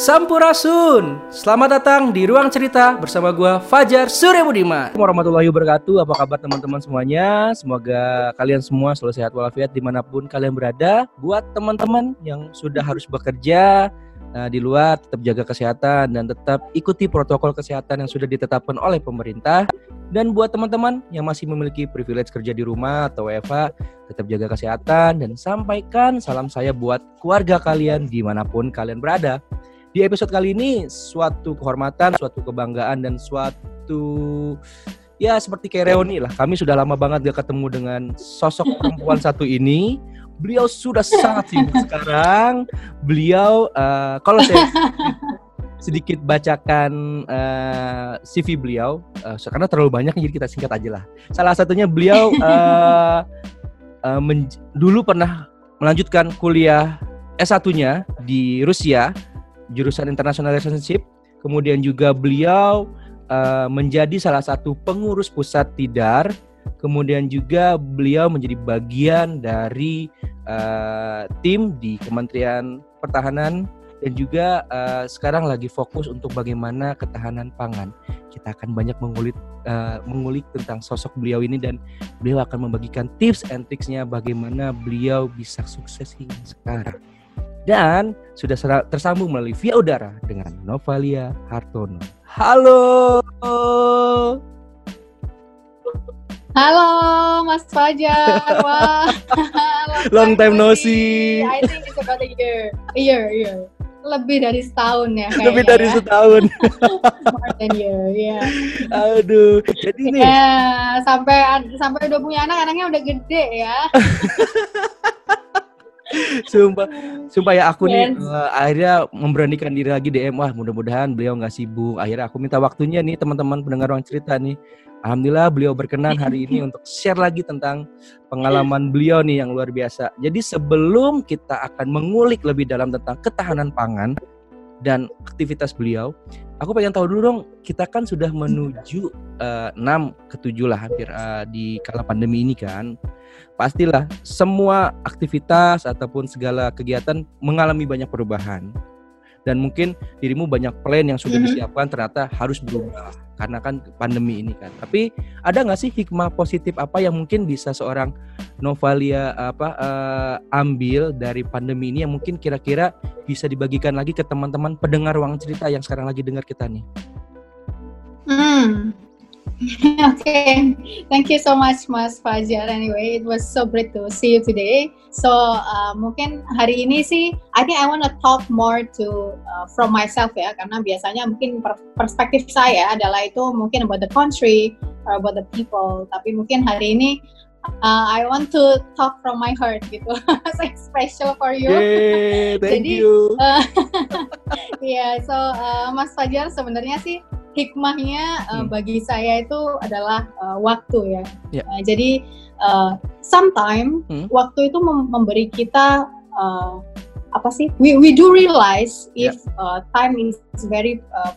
Sampurasun. Selamat datang di Ruang Cerita bersama gua Fajar Surya Budiman. Warahmatullahi wabarakatuh. Apa kabar teman-teman semuanya? Semoga kalian semua selalu sehat walafiat di mana pun kalian berada. Buat teman-teman yang sudah harus bekerja uh, di luar, tetap jaga kesehatan dan tetap ikuti protokol kesehatan yang sudah ditetapkan oleh pemerintah. Dan buat teman-teman yang masih memiliki privilege kerja di rumah atau WFH, tetap jaga kesehatan dan sampaikan salam saya buat keluarga kalian di mana pun kalian berada. Di episode kali ini suatu kehormatan, suatu kebanggaan dan suatu ya seperti kayak reuni lah. Kami sudah lama banget gak ketemu dengan sosok perempuan satu ini. Beliau sudah sangat sibuk sekarang. Beliau uh, kalau saya sedikit bacakan uh, eh, CV beliau uh, karena terlalu banyak jadi kita singkat aja lah. Salah satunya beliau uh, uh, dulu pernah melanjutkan kuliah S1-nya di Rusia jurusan International Relationship. Kemudian juga beliau uh, menjadi salah satu pengurus pusat Tidar. Kemudian juga beliau menjadi bagian dari uh, tim di Kementerian Pertahanan dan juga uh, sekarang lagi fokus untuk bagaimana ketahanan pangan. Kita akan banyak mengulik uh, mengulik tentang sosok beliau ini dan beliau akan membagikan tips and tricksnya bagaimana beliau bisa sukses hingga sekarang dan sudah tersambung melalui via udara dengan Novalia Hartono. Halo. Halo Mas Fajar. Wah. long, time no see. I think it's about a year. A year, a year. Lebih dari setahun ya kayaknya. Lebih dari ya. setahun. More than year, ya. Yeah. Aduh, jadi nih. Ya, sampai sampai udah punya anak, anaknya udah gede ya. Sumpah sumpah ya aku yes. nih uh, akhirnya memberanikan diri lagi DM wah mudah-mudahan beliau nggak sibuk akhirnya aku minta waktunya nih teman-teman pendengar ruang cerita nih Alhamdulillah beliau berkenan hari ini untuk share lagi tentang pengalaman beliau nih yang luar biasa. Jadi sebelum kita akan mengulik lebih dalam tentang ketahanan pangan dan aktivitas beliau, aku pengen tahu dulu dong, kita kan sudah menuju uh, eh, 6 ke 7 lah hampir uh, di kala pandemi ini kan. Pastilah semua aktivitas ataupun segala kegiatan mengalami banyak perubahan dan mungkin dirimu banyak plan yang sudah mm-hmm. disiapkan ternyata harus berubah karena kan pandemi ini kan. Tapi ada nggak sih hikmah positif apa yang mungkin bisa seorang Novalia apa uh, ambil dari pandemi ini yang mungkin kira-kira bisa dibagikan lagi ke teman-teman pendengar ruang cerita yang sekarang lagi dengar kita nih? Hmm, okay, thank you so much Mas Fajar. Anyway, it was so great to see you today. So uh, mungkin hari ini sih, I think I want to talk more to uh, from myself ya, karena biasanya mungkin perspektif saya adalah itu mungkin about the country or about the people. Tapi mungkin hari ini uh, I want to talk from my heart gitu. Saya special for you. Yay, thank Jadi, you. Uh, yeah, so uh, Mas Fajar sebenarnya sih hikmahnya uh, hmm. bagi saya itu adalah uh, waktu ya. Yeah. Uh, jadi uh, sometime hmm. waktu itu mem memberi kita uh, apa sih? We we do realize if yeah. uh, time is very uh,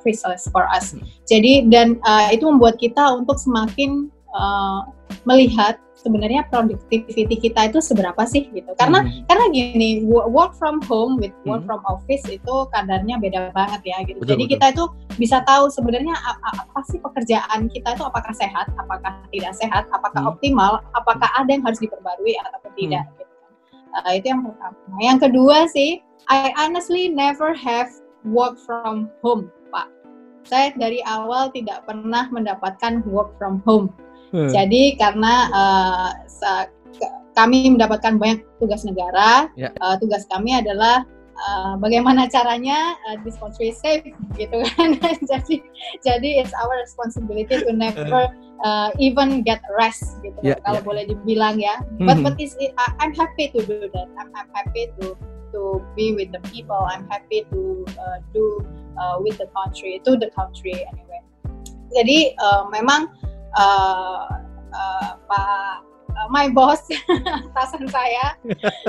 precious for us. Hmm. Jadi dan uh, itu membuat kita untuk semakin uh, melihat sebenarnya productivity kita itu seberapa sih gitu karena hmm. karena gini work from home with work hmm. from office itu kadarnya beda banget ya gitu betul, jadi betul. kita itu bisa tahu sebenarnya apa sih pekerjaan kita itu apakah sehat apakah tidak sehat apakah hmm. optimal apakah ada yang harus diperbarui hmm. tidak gitu uh, itu yang pertama yang kedua sih I honestly never have work from home pak saya dari awal tidak pernah mendapatkan work from home Hmm. Jadi karena uh, kami mendapatkan banyak tugas negara, yeah. uh, tugas kami adalah uh, bagaimana caranya uh, this country safe gitu kan. jadi jadi it's our responsibility to never uh, even get rest gitu yeah, kalau yeah. boleh dibilang ya. Mm-hmm. But but is it, I'm happy to do that. I'm, I'm happy to to be with the people. I'm happy to uh, do uh, with the country, to the country anyway. Jadi uh, memang uh, uh, Pak uh, my boss atasan saya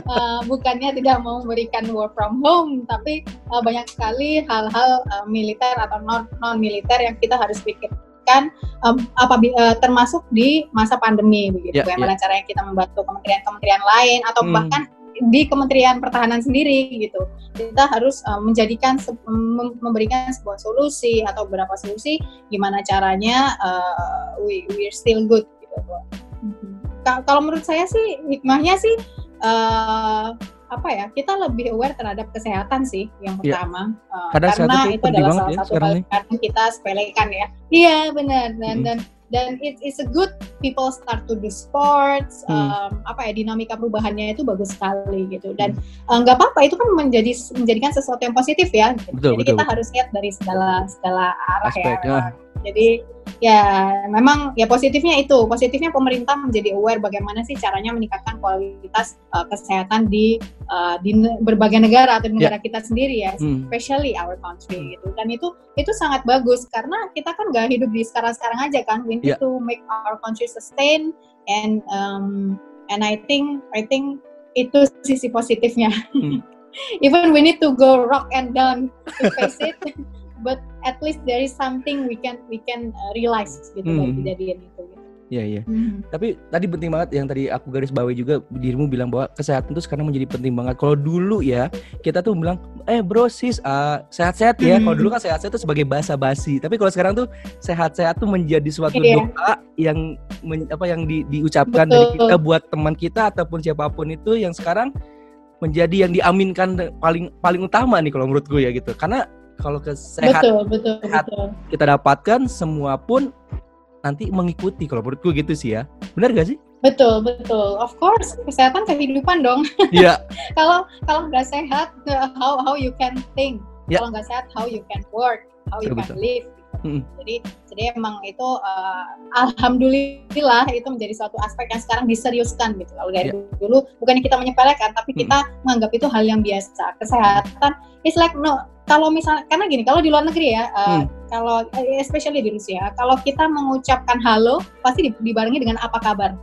uh, bukannya tidak mau memberikan work from home tapi uh, banyak sekali hal-hal uh, militer atau non non militer yang kita harus pikirkan um, apabila uh, termasuk di masa pandemi begitu yeah, bagaimana yeah. caranya kita membantu kementerian-kementerian lain atau hmm. bahkan di Kementerian Pertahanan sendiri gitu kita harus uh, menjadikan memberikan sebuah solusi atau beberapa solusi gimana caranya uh, we we're still good gitu kalau menurut saya sih hikmahnya sih uh, apa ya kita lebih aware terhadap kesehatan sih yang iya. pertama ya. uh, karena itu, adalah salah ya, satu hal yang kita sepelekan ya iya benar dan hmm. dan dan it is a good people start to do sports hmm. um, apa ya dinamika perubahannya itu bagus sekali gitu dan hmm. uh, nggak hmm. uh, apa-apa itu kan menjadi menjadikan sesuatu yang positif ya betul, jadi betul. kita harus lihat dari segala segala arah. Aspek, ya, ya. jadi ya memang ya positifnya itu positifnya pemerintah menjadi aware bagaimana sih caranya meningkatkan kualitas uh, kesehatan di uh, di berbagai negara atau di ya. negara yeah. kita sendiri ya hmm. especially our country gitu dan itu itu sangat bagus karena kita kan nggak hidup di sekarang-sekarang aja kan we need yeah. to make our country sustain and um, and I think I think itu sisi positifnya hmm. even we need to go rock and down to face it but at least there is something we can we can uh, realize gitu hmm. dari kejadian itu gitu. Iya iya. Hmm. Tapi tadi penting banget yang tadi aku garis bawahi juga dirimu bilang bahwa kesehatan itu sekarang menjadi penting banget. Kalau dulu ya kita tuh bilang eh bro sis uh, sehat-sehat ya. Hmm. Kalau dulu kan sehat-sehat itu sebagai bahasa basi. Tapi kalau sekarang tuh sehat-sehat tuh menjadi suatu yeah. doa yang men, apa yang di, diucapkan Betul. dari kita buat teman kita ataupun siapa pun itu yang sekarang menjadi yang diaminkan paling paling utama nih kalau menurut gue ya gitu. Karena kalau kesehatan betul, betul, betul. kita dapatkan semua pun nanti mengikuti kalau menurutku gitu sih ya benar gak sih betul betul of course kesehatan kehidupan dong iya kalau kalau nggak sehat how how you can think yeah. kalau nggak sehat how you can work how betul, you can betul. live Hmm. Jadi jadi emang itu uh, alhamdulillah itu menjadi suatu aspek yang sekarang diseriuskan gitu. Kalau dari yeah. dulu bukannya kita menyepelekan tapi hmm. kita menganggap itu hal yang biasa. Kesehatan is like no kalau misalnya karena gini kalau di luar negeri ya uh, hmm. kalau eh, especially di Rusia kalau kita mengucapkan halo pasti dibarengi dengan apa kabar.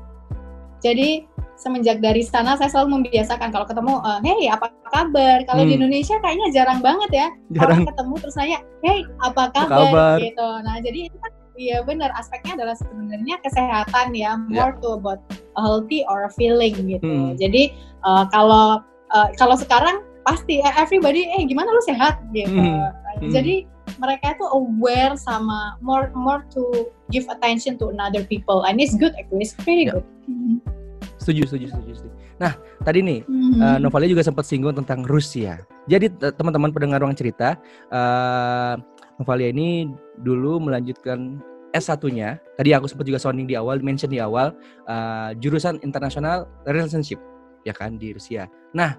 Jadi semenjak dari sana saya selalu membiasakan kalau ketemu uh, hey apa kabar kalau hmm. di Indonesia kayaknya jarang banget ya jarang. ketemu terus nanya hey apa kabar? apa kabar gitu nah jadi itu kan iya benar aspeknya adalah sebenarnya kesehatan ya more yeah. to about a healthy or a feeling gitu hmm. jadi uh, kalau uh, kalau sekarang pasti everybody eh gimana lu sehat gitu hmm. Hmm. jadi mereka itu aware sama more more to give attention to another people and it's good actually it's pretty yeah. good hmm setuju setuju setuju, setuju. nah tadi nih mm-hmm. uh, Novalia juga sempat singgung tentang Rusia jadi teman-teman pendengar ruang cerita uh, Novalia ini dulu melanjutkan S1-nya, tadi aku sempat juga sounding di awal, mention di awal, uh, jurusan international relationship, ya kan, di Rusia. Nah,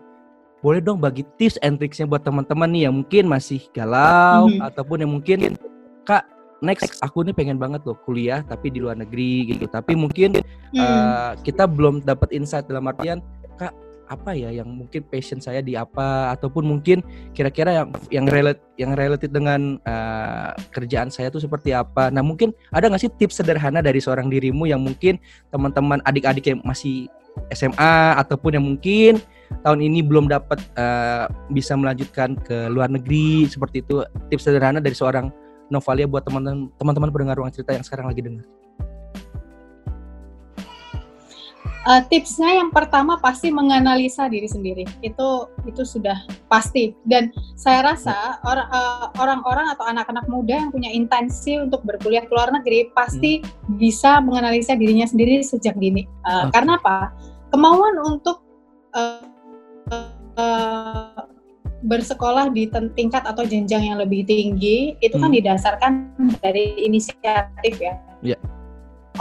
boleh dong bagi tips and tricksnya buat teman-teman nih yang mungkin masih galau, mm -hmm. ataupun yang mungkin, Kak, next aku nih pengen banget loh kuliah tapi di luar negeri gitu tapi mungkin hmm. uh, kita belum dapat insight dalam artian kak apa ya yang mungkin passion saya di apa ataupun mungkin kira-kira yang yang relate yang related dengan uh, kerjaan saya tuh seperti apa nah mungkin ada nggak sih tips sederhana dari seorang dirimu yang mungkin teman-teman adik-adik yang masih SMA ataupun yang mungkin tahun ini belum dapat uh, bisa melanjutkan ke luar negeri seperti itu tips sederhana dari seorang Novalia buat teman-teman teman-teman pendengar ruang cerita yang sekarang lagi dengar? Uh, tipsnya yang pertama pasti menganalisa diri sendiri itu itu sudah pasti dan saya rasa or, uh, orang-orang atau anak-anak muda yang punya intensi untuk berkuliah ke luar negeri pasti hmm. bisa menganalisa dirinya sendiri sejak dini uh, eh, okay. karena apa kemauan untuk uh, uh, bersekolah di tingkat atau jenjang yang lebih tinggi itu kan hmm. kan didasarkan dari inisiatif ya. Yeah.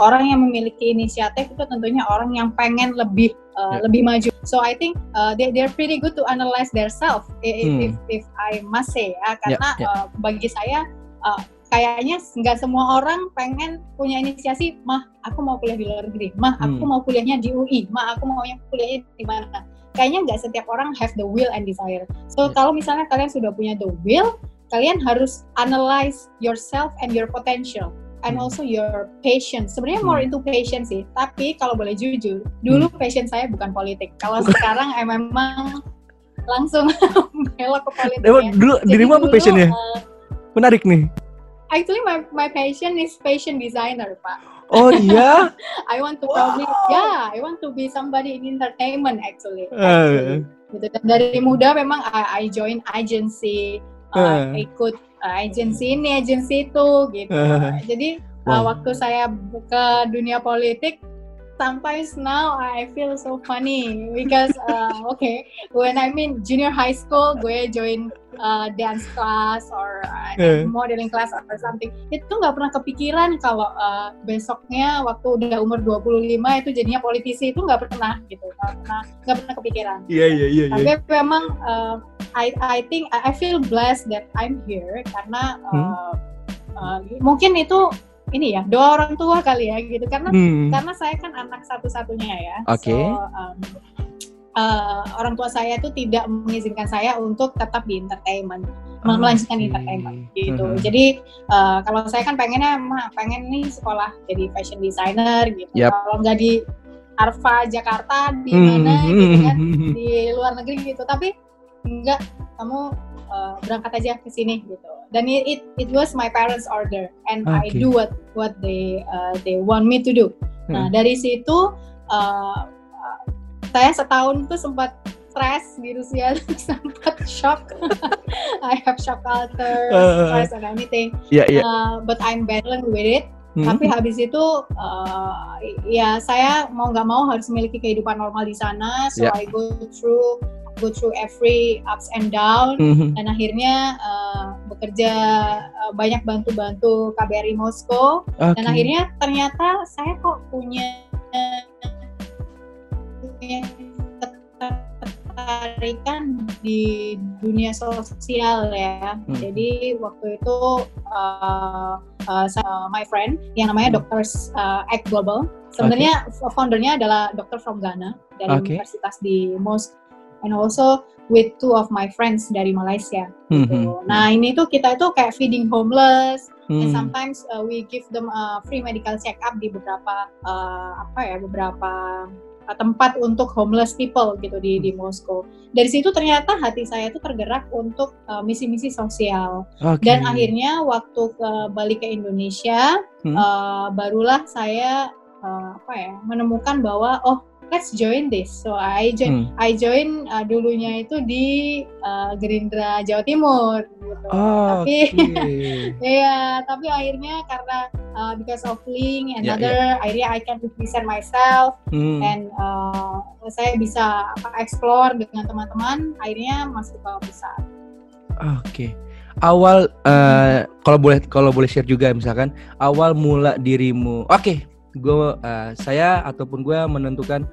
Orang yang memiliki inisiatif itu tentunya orang yang pengen lebih uh, yeah. lebih maju. So I think uh, they they're pretty good to analyze their self if hmm. if, if I must say ya karena yeah, yeah. Uh, bagi saya uh, kayaknya nggak semua orang pengen punya inisiasi mah aku mau kuliah di luar negeri mah aku hmm. mau kuliahnya di UI mah aku mau kuliahnya di mana kayaknya nggak setiap orang have the will and desire. So yeah. kalau misalnya kalian sudah punya the will, kalian harus analyze yourself and your potential and hmm. also your patience. Sebenarnya more hmm. into patience sih. Tapi kalau boleh jujur, dulu hmm. passion saya bukan politik. Kalau sekarang memang langsung belok ke politik. ya. Dulu dirimu apa passionnya? Uh, Menarik nih. Actually my my passion is fashion designer, Pak. Oh iya? I want to probably wow. yeah, I want to be somebody in entertainment actually. Uh. Gitu. Dan dari muda memang I, I join agency, uh. uh. ikut uh, agency ini, agency itu gitu. Uh. Jadi uh, waktu saya ke dunia politik sometimes now I feel so funny because uh, okay when I'm in junior high school gue join uh, dance class or uh, modeling class or something itu nggak pernah kepikiran kalau uh, besoknya waktu udah umur 25 itu jadinya politisi itu nggak pernah gitu nggak pernah nggak pernah kepikiran iya iya iya, iya. tapi memang uh, I I think I feel blessed that I'm here karena uh, hmm? uh, mungkin itu ini ya doa orang tua kali ya gitu karena hmm. karena saya kan anak satu-satunya ya. Oke. Okay. So, um, uh, orang tua saya tuh tidak mengizinkan saya untuk tetap di entertainment, oh, melanjutkan okay. entertainment gitu. Hmm. Jadi uh, kalau saya kan pengennya mah pengen nih sekolah jadi fashion designer gitu. Yep. Kalau nggak di Arfa Jakarta di hmm. mana hmm. gitu kan di luar negeri gitu. Tapi enggak kamu uh, berangkat aja ke sini gitu dan it, it it was my parents order and okay. I do what what they uh, they want me to do. Hmm. Nah dari situ uh, saya setahun tuh sempat stress di Rusia sempat shock. I have shock culture, uh, stress and anything. Yeah, yeah. Uh, but I'm battling with it. Hmm. Tapi habis itu uh, ya saya mau nggak mau harus memiliki kehidupan normal di sana. So yeah. I go through go through every ups and down mm-hmm. dan akhirnya uh, bekerja uh, banyak bantu-bantu KBRI Moskow okay. dan akhirnya ternyata saya kok punya ketertarikan di dunia sosial ya. Hmm. Jadi waktu itu uh, uh, my friend yang namanya hmm. Dr. Uh, Act Global. Sebenarnya okay. foundernya adalah dokter from Ghana dari okay. universitas di Moskow and also with two of my friends dari Malaysia. Mm -hmm. Nah ini tuh kita itu kayak feeding homeless, mm. and hmm. sometimes uh, we give them a free medical check up di beberapa uh, apa ya beberapa uh, tempat untuk homeless people gitu di di Moskow. Dari situ ternyata hati saya itu tergerak untuk uh, misi-misi uh, sosial. Okay. Dan akhirnya waktu ke balik ke Indonesia, hmm. uh, barulah saya uh, apa ya menemukan bahwa oh let's join this. So I join, hmm. I join uh, dulunya itu di uh, Gerindra Jawa Timur. Gitu. Oh, tapi okay. ya, tapi akhirnya karena uh, because of link and yeah, other, yeah. akhirnya I can represent myself hmm. and uh, saya bisa explore dengan teman-teman. Akhirnya masuk ke besar. Oke. Okay awal uh, kalau boleh kalau boleh share juga misalkan awal mula dirimu oke okay, gue uh, saya ataupun gue menentukan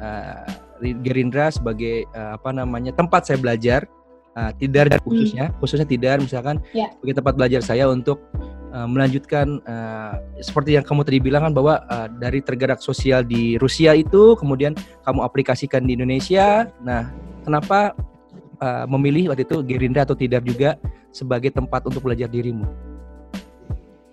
uh, Gerindra sebagai uh, apa namanya tempat saya belajar uh, tidar hmm. khususnya hmm. khususnya tidar misalkan yeah. sebagai tempat belajar saya untuk uh, melanjutkan uh, seperti yang kamu tadi bilang kan bahwa uh, dari tergerak sosial di Rusia itu kemudian kamu aplikasikan di Indonesia nah kenapa uh, memilih waktu itu Gerindra atau tidar juga sebagai tempat untuk belajar dirimu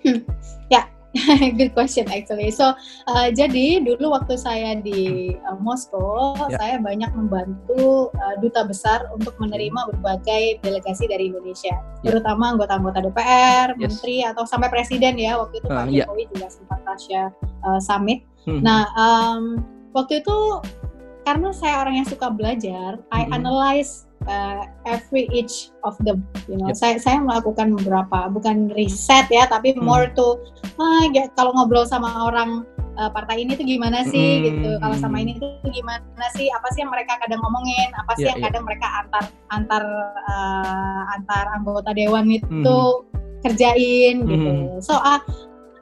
hmm. ya Good question actually. So uh, jadi dulu waktu saya di uh, Moskow, yeah. saya banyak membantu uh, duta besar untuk menerima berbagai delegasi dari Indonesia, yeah. terutama anggota-anggota DPR, yes. menteri atau sampai presiden ya. Waktu itu uh, Pak ya. Jokowi yeah. juga sempat Russia uh, summit. Hmm. Nah um, waktu itu karena saya orang yang suka belajar, hmm. I analyze uh, every each of them you know yep. saya saya melakukan beberapa bukan riset ya tapi hmm. more to ah, ya, kalau ngobrol sama orang uh, partai ini tuh gimana sih hmm. gitu kalau sama ini tuh gimana sih apa sih yang mereka kadang ngomongin apa sih yeah, yang yeah. kadang mereka antar antar uh, antar anggota dewan itu hmm. kerjain hmm. gitu so uh,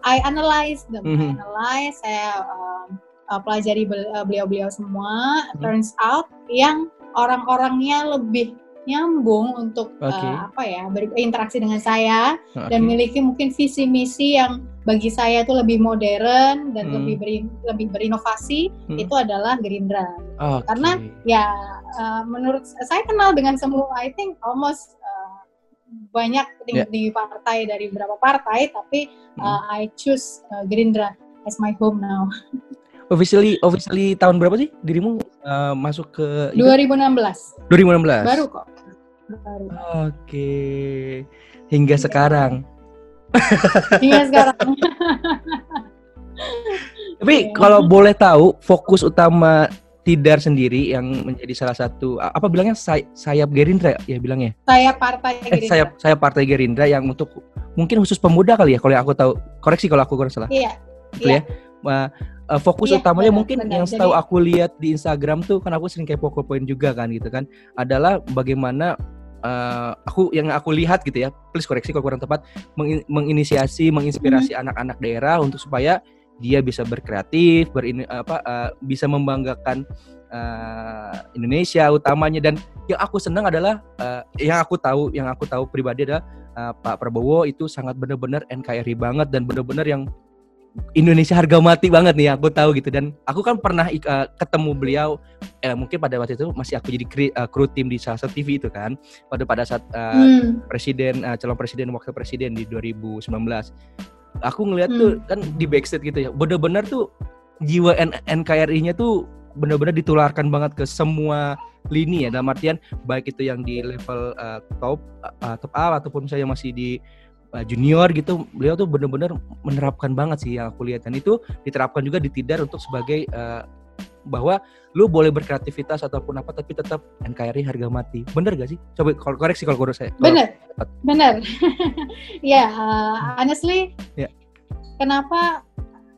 I analyze them hmm. I analyze saya uh, uh, pelajari beliau-beliau semua hmm. turns out yang orang-orangnya lebih nyambung untuk okay. uh, apa ya berinteraksi dengan saya okay. dan memiliki mungkin visi misi yang bagi saya itu lebih modern dan hmm. lebih beri, lebih berinovasi hmm. itu adalah Gerindra okay. karena ya uh, menurut saya kenal dengan semua I think almost uh, banyak yeah. di partai dari beberapa partai tapi hmm. uh, I choose uh, Gerindra as my home now officially officially tahun berapa sih dirimu uh, masuk ke 2016. 2016. Baru kok. Baru. Oke. Hingga ya. sekarang. Hingga sekarang. Tapi kalau boleh tahu fokus utama Tidar sendiri yang menjadi salah satu apa bilangnya say, sayap Gerindra ya bilangnya sayap partai eh, Gerindra. Eh, sayap sayap partai Gerindra yang untuk mungkin khusus pemuda kali ya kalau yang aku tahu koreksi kalau aku kurang salah iya gitu iya. ya uh, fokus iya, utamanya mungkin yang setahu Jadi, aku lihat di Instagram tuh kan aku sering kepo poin juga kan gitu kan adalah bagaimana uh, aku yang aku lihat gitu ya please koreksi kalau kurang tepat meng menginisiasi menginspirasi hmm. anak-anak hmm. daerah untuk supaya dia bisa berkreatif, berini apa uh, bisa membanggakan uh, Indonesia utamanya dan yang aku senang adalah uh, yang aku tahu yang aku tahu pribadi adalah uh, Pak Prabowo itu sangat benar-benar NKRI banget dan benar-benar yang Indonesia harga mati banget nih aku tahu gitu dan aku kan pernah uh, ketemu beliau eh, mungkin pada waktu itu masih aku jadi kru, uh, kru tim di salah satu TV itu kan pada pada saat uh, hmm. presiden uh, calon presiden wakil presiden di 2019 aku ngeliat hmm. tuh kan di backstage gitu ya bener-bener tuh jiwa NKRI-nya tuh bener-bener ditularkan banget ke semua lini ya dalam artian baik itu yang di level uh, top uh, top A ataupun saya masih di junior gitu beliau tuh bener-bener menerapkan banget sih yang aku lihat dan itu diterapkan juga di Tidar untuk sebagai uh, bahwa lu boleh berkreativitas ataupun apa tapi tetap NKRI harga mati. Bener gak sih? Coba koreksi kalau kurang saya. Bener. Bener. ya, yeah, uh, honestly. Yeah. Kenapa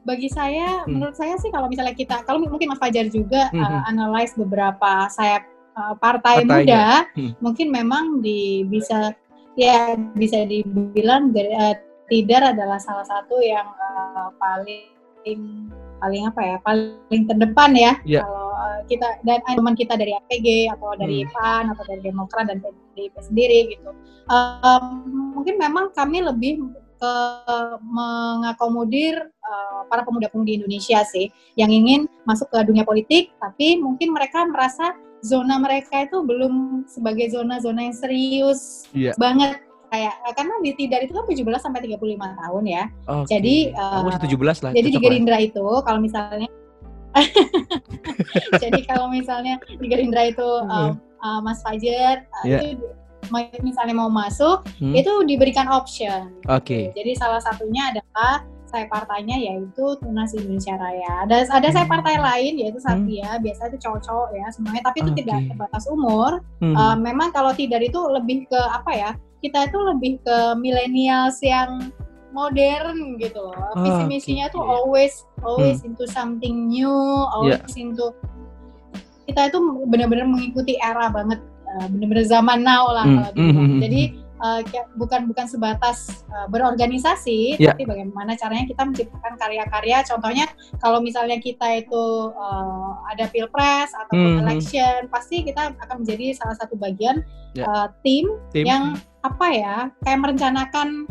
bagi saya, hmm. menurut saya sih kalau misalnya kita, kalau mungkin Mas Fajar juga hmm. uh, analyze beberapa sayap uh, partai Partainya. muda, hmm. mungkin memang di bisa ya bisa dibilang uh, Tidar adalah salah satu yang uh, paling paling apa ya paling terdepan ya yeah. kalau uh, kita dan teman kita dari APG atau dari hmm. PAN atau dari Demokrat dan PDIP sendiri gitu um, mungkin memang kami lebih ke mengakomodir uh, para pemuda-pemudi Indonesia sih yang ingin masuk ke dunia politik tapi mungkin mereka merasa zona mereka itu belum sebagai zona-zona yang serius yeah. banget kayak eh, karena di Tidar itu kan 17 sampai 35 tahun ya. Okay. Jadi uh, eh, 17 lah. Jadi di Gerindra lah. itu kalau misalnya jadi kalau misalnya di Gerindra itu uh, uh, Mas Fajar yeah. itu misalnya mau masuk hmm. itu diberikan option. Oke. Okay. Jadi salah satunya adalah saya partainya yaitu Tunas Indonesia Raya. Ada ada saya hmm. partai lain yaitu. Satria, hmm. biasa itu cowok-cowok ya semuanya, tapi itu okay. tidak terbatas umur. Hmm. Uh, memang kalau tidak itu lebih ke apa ya? kita itu lebih ke millennials yang modern gitu loh. Oh, Visi misinya okay. tuh always always hmm. into something new, always yeah. into kita itu benar-benar mengikuti era banget, uh, benar-benar zaman now lah hmm. kalau gitu. Hmm. Jadi uh, bukan bukan sebatas uh, berorganisasi, yeah. tapi bagaimana caranya kita menciptakan karya-karya. Contohnya kalau misalnya kita itu uh, ada pilpres atau mm -hmm. election, pasti kita akan menjadi salah satu bagian yeah. uh, tim, tim yang apa ya kayak merencanakan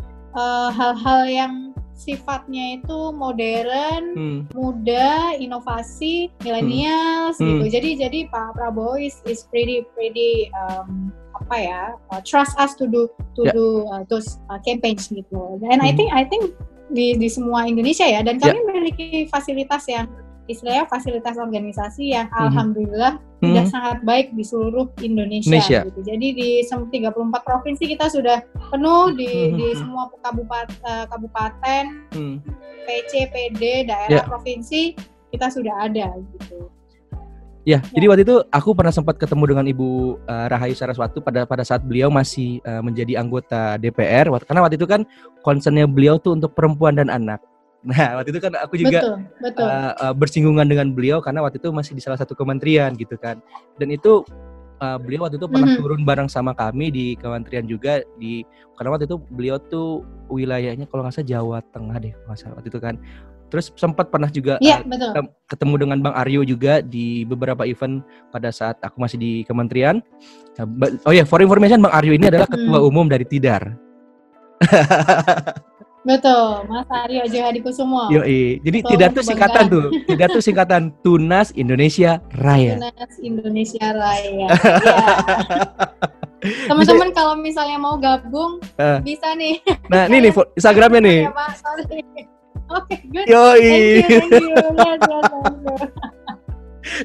hal-hal uh, yang sifatnya itu modern, hmm. muda, inovasi, millennials hmm. gitu. Jadi jadi Pak Prabowo is, is pretty pretty um, apa ya uh, trust us to do to yeah. do uh, those uh, campaigns gitu. Dan hmm. I think I think di di semua Indonesia ya dan kami yeah. memiliki fasilitas yang istilahnya fasilitas organisasi yang hmm. alhamdulillah hmm. sudah sangat baik di seluruh Indonesia, Indonesia. gitu. Jadi di 34 provinsi kita sudah penuh di hmm. di semua kabupaten uh, kabupaten hmm. PC PD daerah yeah. provinsi kita sudah ada gitu. Ya, ya, jadi waktu itu aku pernah sempat ketemu dengan Ibu uh, Rahayu Saraswati pada pada saat beliau masih uh, menjadi anggota DPR. Karena waktu itu kan concernnya beliau tuh untuk perempuan dan anak. Nah, waktu itu kan aku juga betul, betul. Uh, uh, bersinggungan dengan beliau karena waktu itu masih di salah satu kementerian gitu kan. Dan itu uh, beliau waktu itu pernah mm -hmm. turun bareng sama kami di kementerian juga di karena waktu itu beliau tuh wilayahnya kalau nggak salah Jawa Tengah deh kalau salah waktu itu kan. Terus sempat pernah juga ya, uh, betul. ketemu dengan Bang Aryo juga di beberapa event pada saat aku masih di kementerian. Oh ya, yeah, for information Bang Aryo ini adalah ketua hmm. umum dari Tidar. Betul, Mas Aryo Johadikusumo. Yo, jadi Betul, tidak tuh singkatan tuh, tidak tuh singkatan Tunas Indonesia Raya. Tunas Indonesia Raya. ya. Teman-teman kalau misalnya mau gabung uh. bisa nih. Nah, ini nih Instagramnya nih. Ya, Pak, Oke, okay, good. Yoi. Thank you, thank you. Yes, yes,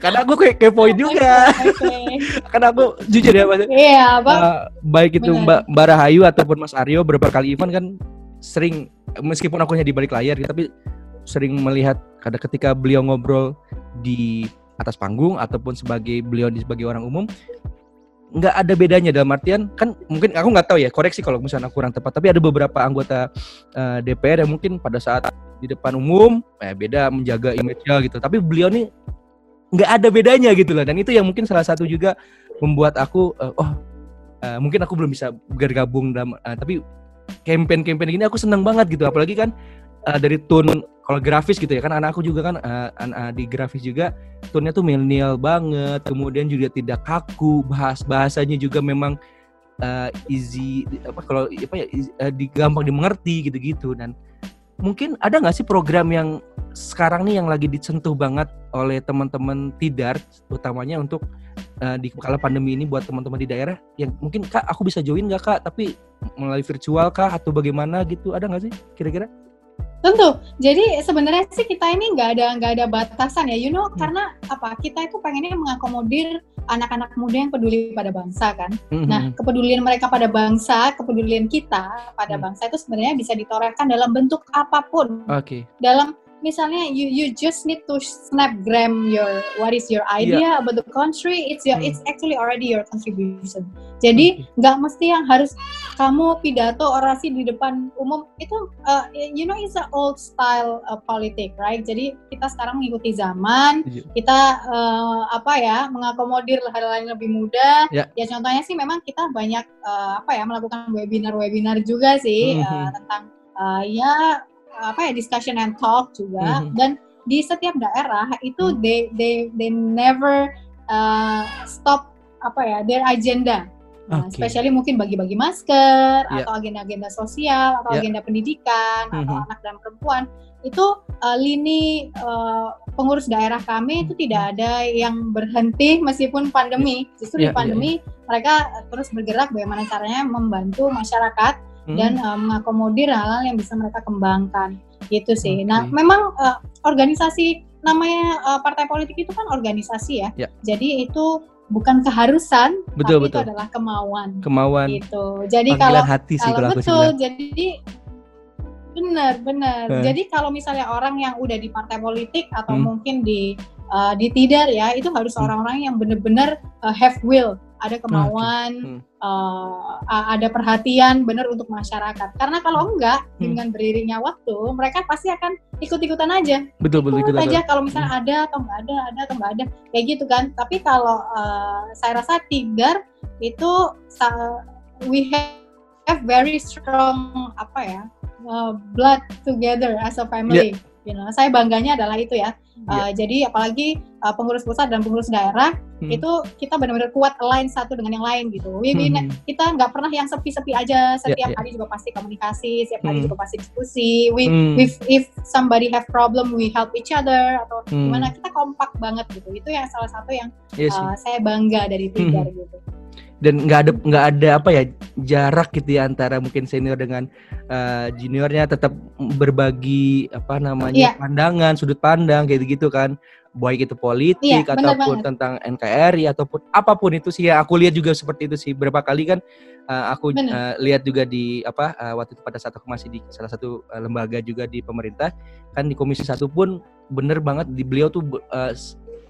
Karena aku kayak kepoin juga. Okay, Karena aku jujur ya Mas. Iya, Pak. Uh, baik itu Mbak Mbak Rahayu ataupun Mas Aryo beberapa kali event kan sering meskipun aku hanya di balik layar tapi sering melihat kada ketika beliau ngobrol di atas panggung ataupun sebagai beliau sebagai orang umum nggak ada bedanya dalam artian kan mungkin aku nggak tahu ya koreksi kalau misalnya kurang tepat tapi ada beberapa anggota uh, eh, DPR yang mungkin pada saat di depan umum eh, beda menjaga image-nya gitu tapi beliau nih nggak ada bedanya gitu loh dan itu yang mungkin salah satu juga membuat aku uh, oh uh, mungkin aku belum bisa bergabung dalam uh, tapi campaign-campaign gini aku seneng banget gitu. Apalagi kan uh, dari tone kalau grafis gitu ya. Kan anak aku juga kan uh, uh, di grafis juga tone-nya tuh milenial banget. Kemudian juga tidak kaku. Bahas bahasanya juga memang uh, easy apa kalau apa ya uh, di, gampang dimengerti gitu-gitu. Dan mungkin ada nggak sih program yang sekarang nih yang lagi disentuh banget oleh teman-teman tidar utamanya untuk uh, di kala pandemi ini buat teman-teman di daerah yang mungkin kak aku bisa join nggak kak tapi melalui virtual kah atau bagaimana gitu ada nggak sih kira-kira? Tentu. Jadi sebenarnya sih kita ini nggak ada nggak ada batasan ya, you know, hmm. karena apa? Kita itu pengennya mengakomodir anak-anak muda yang peduli pada bangsa kan. Hmm. Nah, kepedulian mereka pada bangsa, kepedulian kita pada hmm. bangsa itu sebenarnya bisa ditorehkan dalam bentuk apa pun. Oke. Okay. Dalam misalnya you you just need to snapgram your what is your idea yeah. about the country it's your hmm. it's actually already your contribution jadi nggak okay. mesti yang harus kamu pidato orasi di depan umum itu uh, you know it's a old style uh, politik right jadi kita sekarang mengikuti zaman yeah. kita uh, apa ya mengakomodir hal-hal yang lebih mudah yeah. ya contohnya sih memang kita banyak uh, apa ya melakukan webinar-webinar juga sih mm -hmm. uh, tentang uh, ya apa ya discussion and talk juga mm-hmm. dan di setiap daerah itu mm-hmm. they they they never uh, stop apa ya their agenda Nah, okay. especially mungkin bagi-bagi masker yeah. atau agenda-agenda sosial atau yeah. agenda pendidikan mm-hmm. atau anak dan perempuan itu uh, lini uh, pengurus daerah kami itu tidak ada yang berhenti meskipun pandemi. Justru yeah, di iya, pandemi yeah, yeah. mereka terus bergerak bagaimana caranya membantu masyarakat hmm. dan uh, mengakomodir hal-hal yang bisa mereka kembangkan gitu sih. Okay. Nah, memang uh, organisasi namanya uh, partai politik itu kan organisasi ya. ya. Jadi itu bukan keharusan, betul, tapi betul. itu adalah kemauan. Kemauan. Gitu. Jadi kalau hati sih kalau betul, jadi benar benar. Hmm. Jadi kalau misalnya orang yang udah di partai politik atau hmm. mungkin di uh, di tidar ya, itu harus hmm. orang-orang yang benar-benar uh, have will ada kemauan, hmm. uh, ada perhatian benar untuk masyarakat. Karena kalau enggak hmm. dengan beriringnya waktu, mereka pasti akan ikut-ikutan aja. Betul betul ikut aja kalau misalnya hmm. ada atau enggak ada, ada atau enggak ada, kayak gitu kan. Tapi kalau uh, saya rasa Tigar itu we have very strong apa ya uh, blood together as a family. Yeah. You know, saya bangganya adalah itu ya Uh, Jadi apalagi uh, pengurus pusat dan pengurus daerah hmm. itu kita benar-benar kuat align satu dengan yang lain gitu. We, hmm. Kita nggak pernah yang sepi-sepi aja. Setiap yeah, yeah. hari juga pasti komunikasi, setiap hmm. hari juga pasti diskusi. We, hmm. if if somebody have problem, we help each other atau hmm. gimana kita kompak banget gitu. Itu yang salah satu yang yeah, uh, saya bangga dari Tigar hmm. gitu dan nggak ada nggak ada apa ya jarak gitu ya antara mungkin senior dengan uh, juniornya tetap berbagi apa namanya yeah. pandangan sudut pandang kayak gitu kan. Baik itu politik yeah, ataupun tentang NKRI ataupun apa pun itu sih ya. Aku lihat juga seperti itu sih. Berapa kali kan uh, aku uh, lihat juga di apa uh, waktu itu pada saat aku masih di salah satu uh, lembaga juga di pemerintah kan di komisi satu pun bener banget di beliau tuh uh,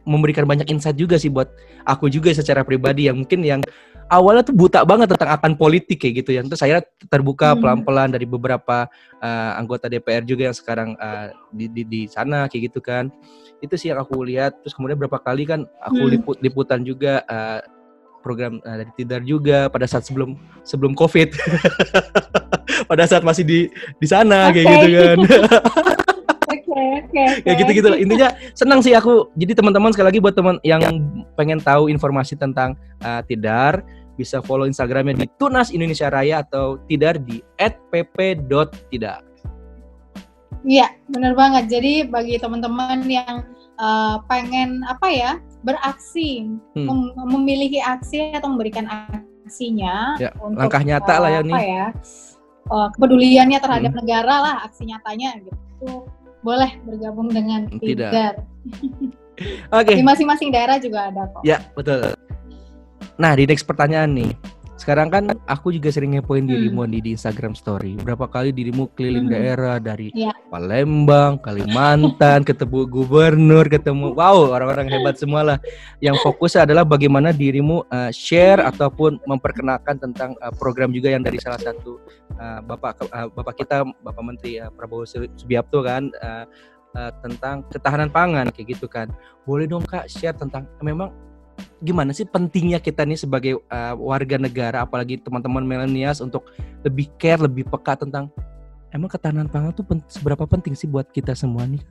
memberikan banyak insight juga sih buat aku juga secara pribadi yang mungkin yang awalnya tuh buta banget tentang akan politik kayak gitu ya. Terus saya terbuka hmm. pelan-pelan dari beberapa uh, anggota DPR juga yang sekarang uh, di, di di sana kayak gitu kan. Itu sih yang aku lihat. Terus kemudian berapa kali kan aku hmm. liput liputan juga uh, program uh, dari Tidar juga pada saat sebelum sebelum Covid. pada saat masih di di sana okay. kayak gitu kan. Okay. Ya gitu-gitu Intinya senang sih aku. Jadi teman-teman sekali lagi buat teman yang pengen tahu informasi tentang uh, Tidar, bisa follow Instagramnya di Tunas Indonesia Raya atau Tidar di @pp.tidar. Iya, benar banget. Jadi bagi teman-teman yang uh, pengen apa ya beraksi, hmm. mem memiliki aksi atau memberikan aksinya, ya, untuk langkah nyata uh, lah ya nih. Ya, uh, kepeduliannya terhadap hmm. negara lah aksi nyatanya gitu boleh bergabung dengan Tidar. Oke. Okay. Di masing-masing daerah juga ada kok. Ya, betul. Nah, di next pertanyaan nih. Sekarang kan aku juga sering ngepoin hmm. dirimu di, di Instagram Story. Berapa kali dirimu keliling hmm. daerah dari ya. Palembang, Kalimantan, ketemu gubernur, ketemu wow orang-orang hebat semua lah. Yang fokus adalah bagaimana dirimu uh, share ataupun memperkenalkan tentang uh, program juga yang dari salah satu uh, bapak uh, bapak kita Bapak Menteri uh, Prabowo Subianto kan. Uh, uh, tentang ketahanan pangan kayak gitu kan. Boleh dong Kak share tentang memang gimana sih pentingnya kita nih sebagai uh, warga negara apalagi teman-teman milenials untuk lebih care lebih peka tentang emang ketahanan pangan tuh pen seberapa penting sih buat kita semua nih?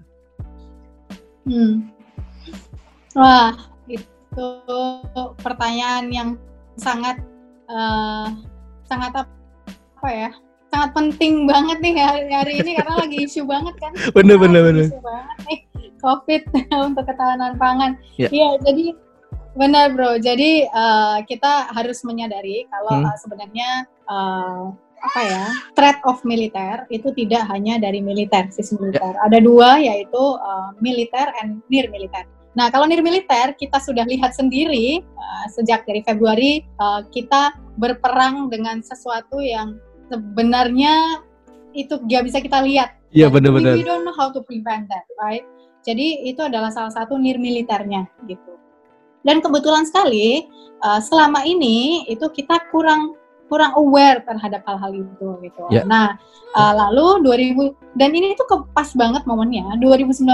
Hmm. Wah itu pertanyaan yang sangat uh, sangat apa ya sangat penting banget nih hari, hari ini karena lagi isu banget kan bener bener bener isu banget nih covid untuk ketahanan pangan ya. iya jadi Benar bro. Jadi uh, kita harus menyadari kalau hmm. uh, sebenarnya uh, apa ya threat of militer itu tidak hanya dari militer sisi militer. Yeah. Ada dua yaitu uh, militer and near militer. Nah kalau near militer kita sudah lihat sendiri uh, sejak dari Februari uh, kita berperang dengan sesuatu yang sebenarnya itu gak bisa kita lihat. Iya benar-benar. We, we don't know how to prevent that, right? Jadi itu adalah salah satu near militernya gitu. Dan kebetulan sekali uh, selama ini itu kita kurang kurang aware terhadap hal-hal itu gitu. Yeah. Nah, uh, lalu 2000 dan ini tuh pas banget momennya 2019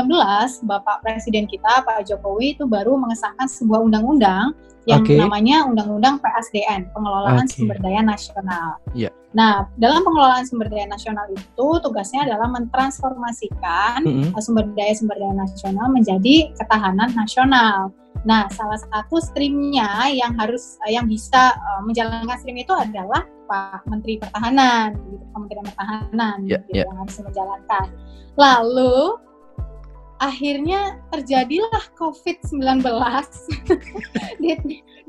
Bapak Presiden kita Pak Jokowi itu baru mengesahkan sebuah undang-undang yang okay. namanya Undang-Undang PSDN, Pengelolaan okay. Sumber Daya Nasional. Yeah. Nah, dalam pengelolaan sumber daya nasional itu tugasnya adalah mentransformasikan mm -hmm. sumber daya sumber daya nasional menjadi ketahanan nasional. Nah, salah satu streamnya yang harus yang bisa uh, menjalankan stream itu adalah Pak Menteri Pertahanan, gitu, Kementerian Pertahanan yeah, gitu, yeah. yang harus menjalankan. Lalu akhirnya terjadilah COVID-19 di,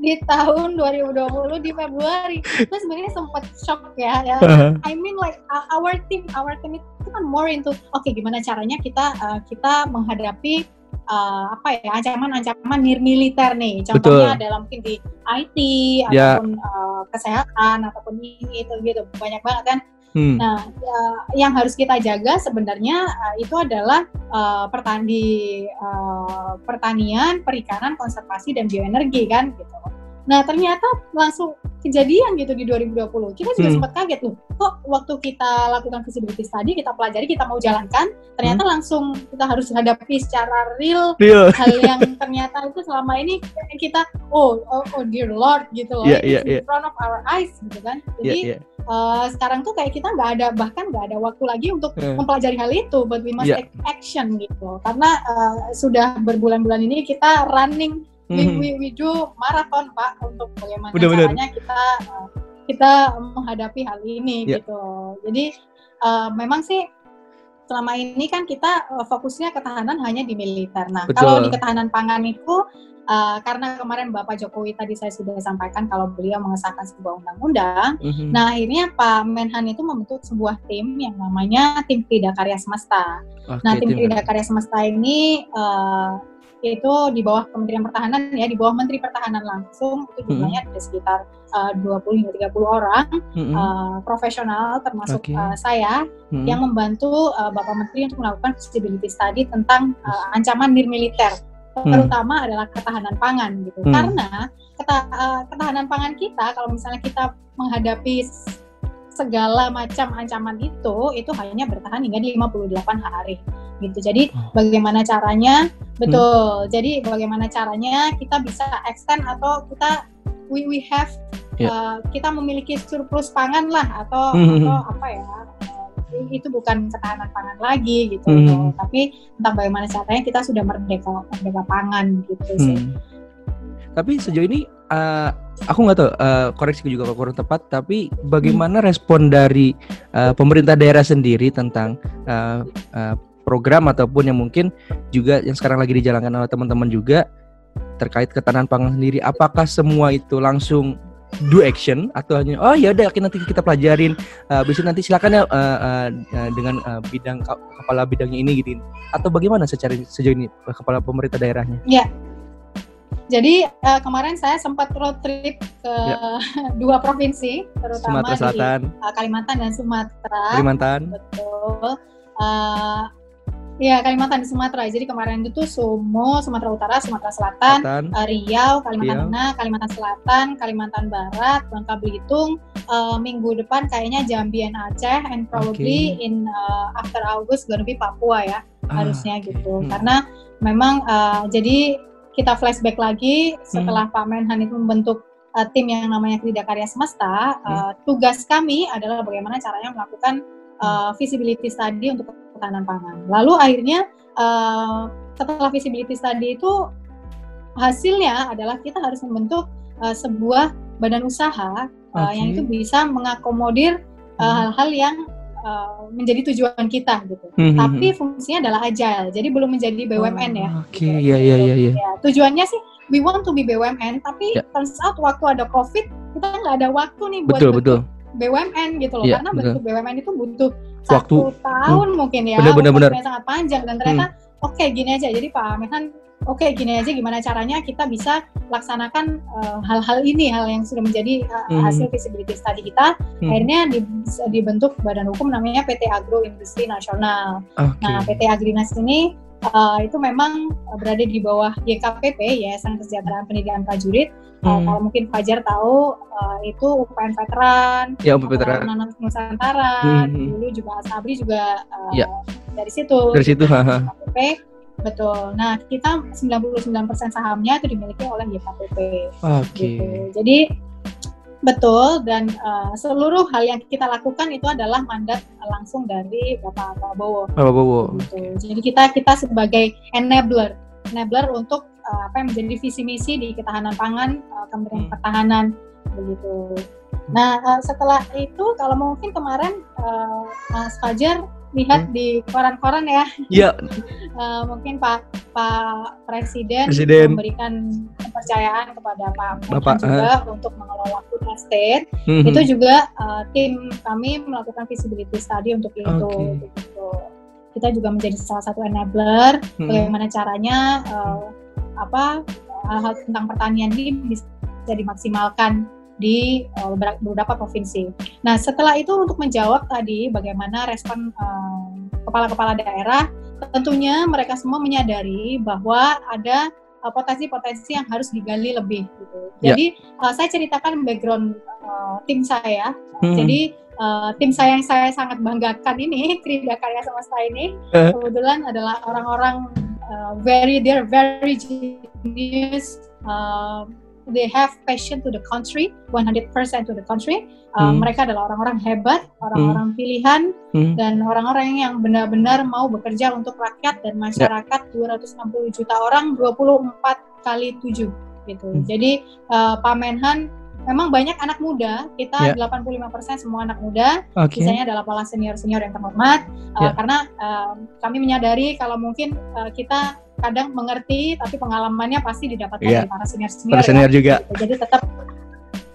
di tahun 2020 di Februari. Terus sebenarnya sempat shock ya. ya. I mean like our team, our team itu kan more into oke okay, gimana caranya kita uh, kita menghadapi uh, apa ya ancaman-ancaman militer nih contohnya Betul. dalam mungkin di IT yeah. ataupun uh, kesehatan ataupun ini itu gitu banyak banget kan hmm. nah ya, yang harus kita jaga sebenarnya uh, itu adalah uh, pertani uh, pertanian perikanan konservasi dan bioenergi kan gitu Nah ternyata langsung kejadian gitu di 2020. Kita juga hmm. sempat kaget loh. Kok waktu kita lakukan visibility study, kita pelajari, kita mau jalankan, ternyata hmm. langsung kita harus hadapi secara real, real. hal yang ternyata itu selama ini kita oh oh, oh dear lord gitu loh. Yeah, yeah, in yeah. front of our eyes gitu kan. Jadi yeah, yeah. Uh, sekarang tuh kayak kita nggak ada bahkan nggak ada waktu lagi untuk yeah. mempelajari hal itu, but we must yeah. take action gitu. Karena uh, sudah berbulan-bulan ini kita running we do maraton pak untuk bagaimana Udah, caranya kita uh, kita menghadapi hal ini yeah. gitu jadi uh, memang sih selama ini kan kita uh, fokusnya ketahanan hanya di militer nah Betul. kalau di ketahanan pangan itu uh, karena kemarin Bapak Jokowi tadi saya sudah sampaikan kalau beliau mengesahkan sebuah undang-undang, mm-hmm. nah akhirnya Pak Menhan itu membentuk sebuah tim yang namanya tim Krida Karya Semesta. Okay, nah tim Krida Karya Semesta ini uh, itu di bawah Kementerian Pertahanan ya di bawah Menteri Pertahanan langsung itu jumlahnya mm -hmm. ada sekitar uh, 20 hingga 30 orang mm -hmm. uh, profesional termasuk okay. uh, saya mm -hmm. yang membantu uh, Bapak Menteri untuk melakukan feasibility study tentang uh, ancaman militer mm. terutama hmm. adalah ketahanan pangan gitu hmm. karena keta, uh, ketahanan pangan kita kalau misalnya kita menghadapi segala macam ancaman itu itu hanya bertahan hingga 58 hari gitu. Jadi oh. bagaimana caranya? Betul. Hmm. Jadi bagaimana caranya kita bisa extend atau kita we we have yeah. uh, kita memiliki surplus pangan lah atau hmm. atau apa ya? Uh, itu bukan ketahanan pangan lagi gitu, hmm. tapi tentang bagaimana caranya kita sudah merdeka merdeka pangan gitu hmm. sih. Tapi sejauh ini uh, aku nggak tahu uh, koreksi juga kalau kurang tepat tapi bagaimana hmm. respon dari uh, pemerintah daerah sendiri tentang uh, uh, program ataupun yang mungkin juga yang sekarang lagi dijalankan oleh teman-teman juga terkait ketahanan pangan sendiri apakah semua itu langsung do action atau hanya oh ya udah nanti kita pelajarin uh, bisa nanti silakan ya uh, uh, dengan uh, bidang kepala bidangnya ini gitu atau bagaimana secara sejauh ini kepala pemerintah daerahnya ya Jadi uh, kemarin saya sempat road trip ke ya. dua provinsi, terutama Sumatera Selatan. di uh, Kalimantan dan Sumatera. Kalimantan. Betul. Uh, Iya Kalimantan di Sumatera. Jadi kemarin itu Sumo, Sumatera Utara, Sumatera Selatan, Selatan. Uh, Riau, Kalimantan Riau. Tengah, Kalimantan Selatan, Kalimantan Barat, Bangka Belitung. Uh, minggu depan kayaknya Jambi and Aceh, and probably okay. in uh, after August gonna be Papua ya ah, harusnya okay. gitu. Hmm. Karena memang uh, jadi kita flashback lagi setelah hmm. Pak Menhan itu membentuk uh, tim yang namanya Krida Karya Semesta. Uh, Tugas kami adalah bagaimana caranya melakukan uh, visibility study untuk ketahanan pangan. Lalu akhirnya uh, setelah visibility study itu hasilnya adalah kita harus membentuk uh, sebuah badan usaha uh, okay. yang itu bisa mengakomodir hal-hal uh, yang uh, menjadi tujuan kita gitu. Hmm, hmm Tapi hmm. fungsinya adalah agile, jadi belum menjadi BUMN oh, ya. Oke, okay. Gitu. iya iya iya. Ya, tujuannya sih we want to be BUMN, tapi yeah. turns out waktu ada COVID kita nggak ada waktu nih buat betul, betul. BUMN gitu loh, yeah, karena betul. bentuk BUMN itu butuh waktu tahun hmm. mungkin ya, bener, bener, bener. sangat panjang dan ternyata hmm. oke okay, gini aja. Jadi Pak Amehan oke okay, gini aja gimana caranya kita bisa laksanakan eh, hal-hal uh, ini hal yang sudah menjadi uh, hmm. hasil visibility study kita hmm. akhirnya di, dibentuk badan hukum namanya PT Agro Industri Nasional. Okay. Nah PT Agrinas ini uh, itu memang berada di bawah YKPP Yayasan Kesejahteraan Pendidikan Prajurit Hmm. Uh, kalau mungkin Fajar tahu uh, itu UPN veteran, ya UPN veteran, Nanan Nusantara, hmm. dulu juga Asabri juga uh, ya. dari situ. Dari situ, haha. Betul. Nah kita 99% sahamnya itu dimiliki oleh YKPP. Oke. Okay. Gitu. Jadi Betul dan uh, seluruh hal yang kita lakukan itu adalah mandat langsung dari Bapak Prabowo. Bapak Prabowo. Gitu. Jadi kita kita sebagai enabler, enabler untuk uh, apa yang menjadi visi misi di ketahanan pangan uh, Kementerian hmm. Pertahanan begitu. Nah uh, setelah itu kalau mungkin kemarin uh, Mas Fajar lihat hmm. di koran-koran ya. Iya. uh, mungkin Pak Pak Presiden, Presiden memberikan kepercayaan kepada Pak Bapak juga uh. untuk mengelola food estate. Hmm. Itu juga uh, tim kami melakukan visibility study untuk itu. Okay. Gitu. Kita juga menjadi salah satu enabler hmm. bagaimana caranya uh, apa hal-hal tentang pertanian ini bisa dimaksimalkan di uh, beberapa provinsi. Nah, setelah itu untuk menjawab tadi bagaimana respon kepala-kepala uh, daerah, tentunya mereka semua menyadari bahwa ada uh, potensi-potensi yang harus digali lebih. Gitu. Ya. Jadi uh, saya ceritakan background uh, tim saya. Hmm. Jadi uh, tim saya yang saya sangat banggakan ini, Krida Karya Semesta ini, uh. kebetulan adalah orang-orang uh, very they're very genius uh, they have passion to the country 100% to the country uh, hmm. mereka adalah orang-orang hebat orang-orang hmm. pilihan hmm. dan orang-orang yang benar-benar mau bekerja untuk rakyat dan masyarakat yeah. 260 juta orang 24 kali 7 gitu hmm. jadi uh, Pak Menhan memang banyak anak muda, kita yeah. 85% semua anak muda, okay. sisanya adalah para senior-senior yang terhormat, uh, karena uh, kami menyadari kalau mungkin uh, kita kadang mengerti, tapi pengalamannya pasti didapatkan yeah. dari para senior-senior. Para senior ya, juga. Gitu. Jadi tetap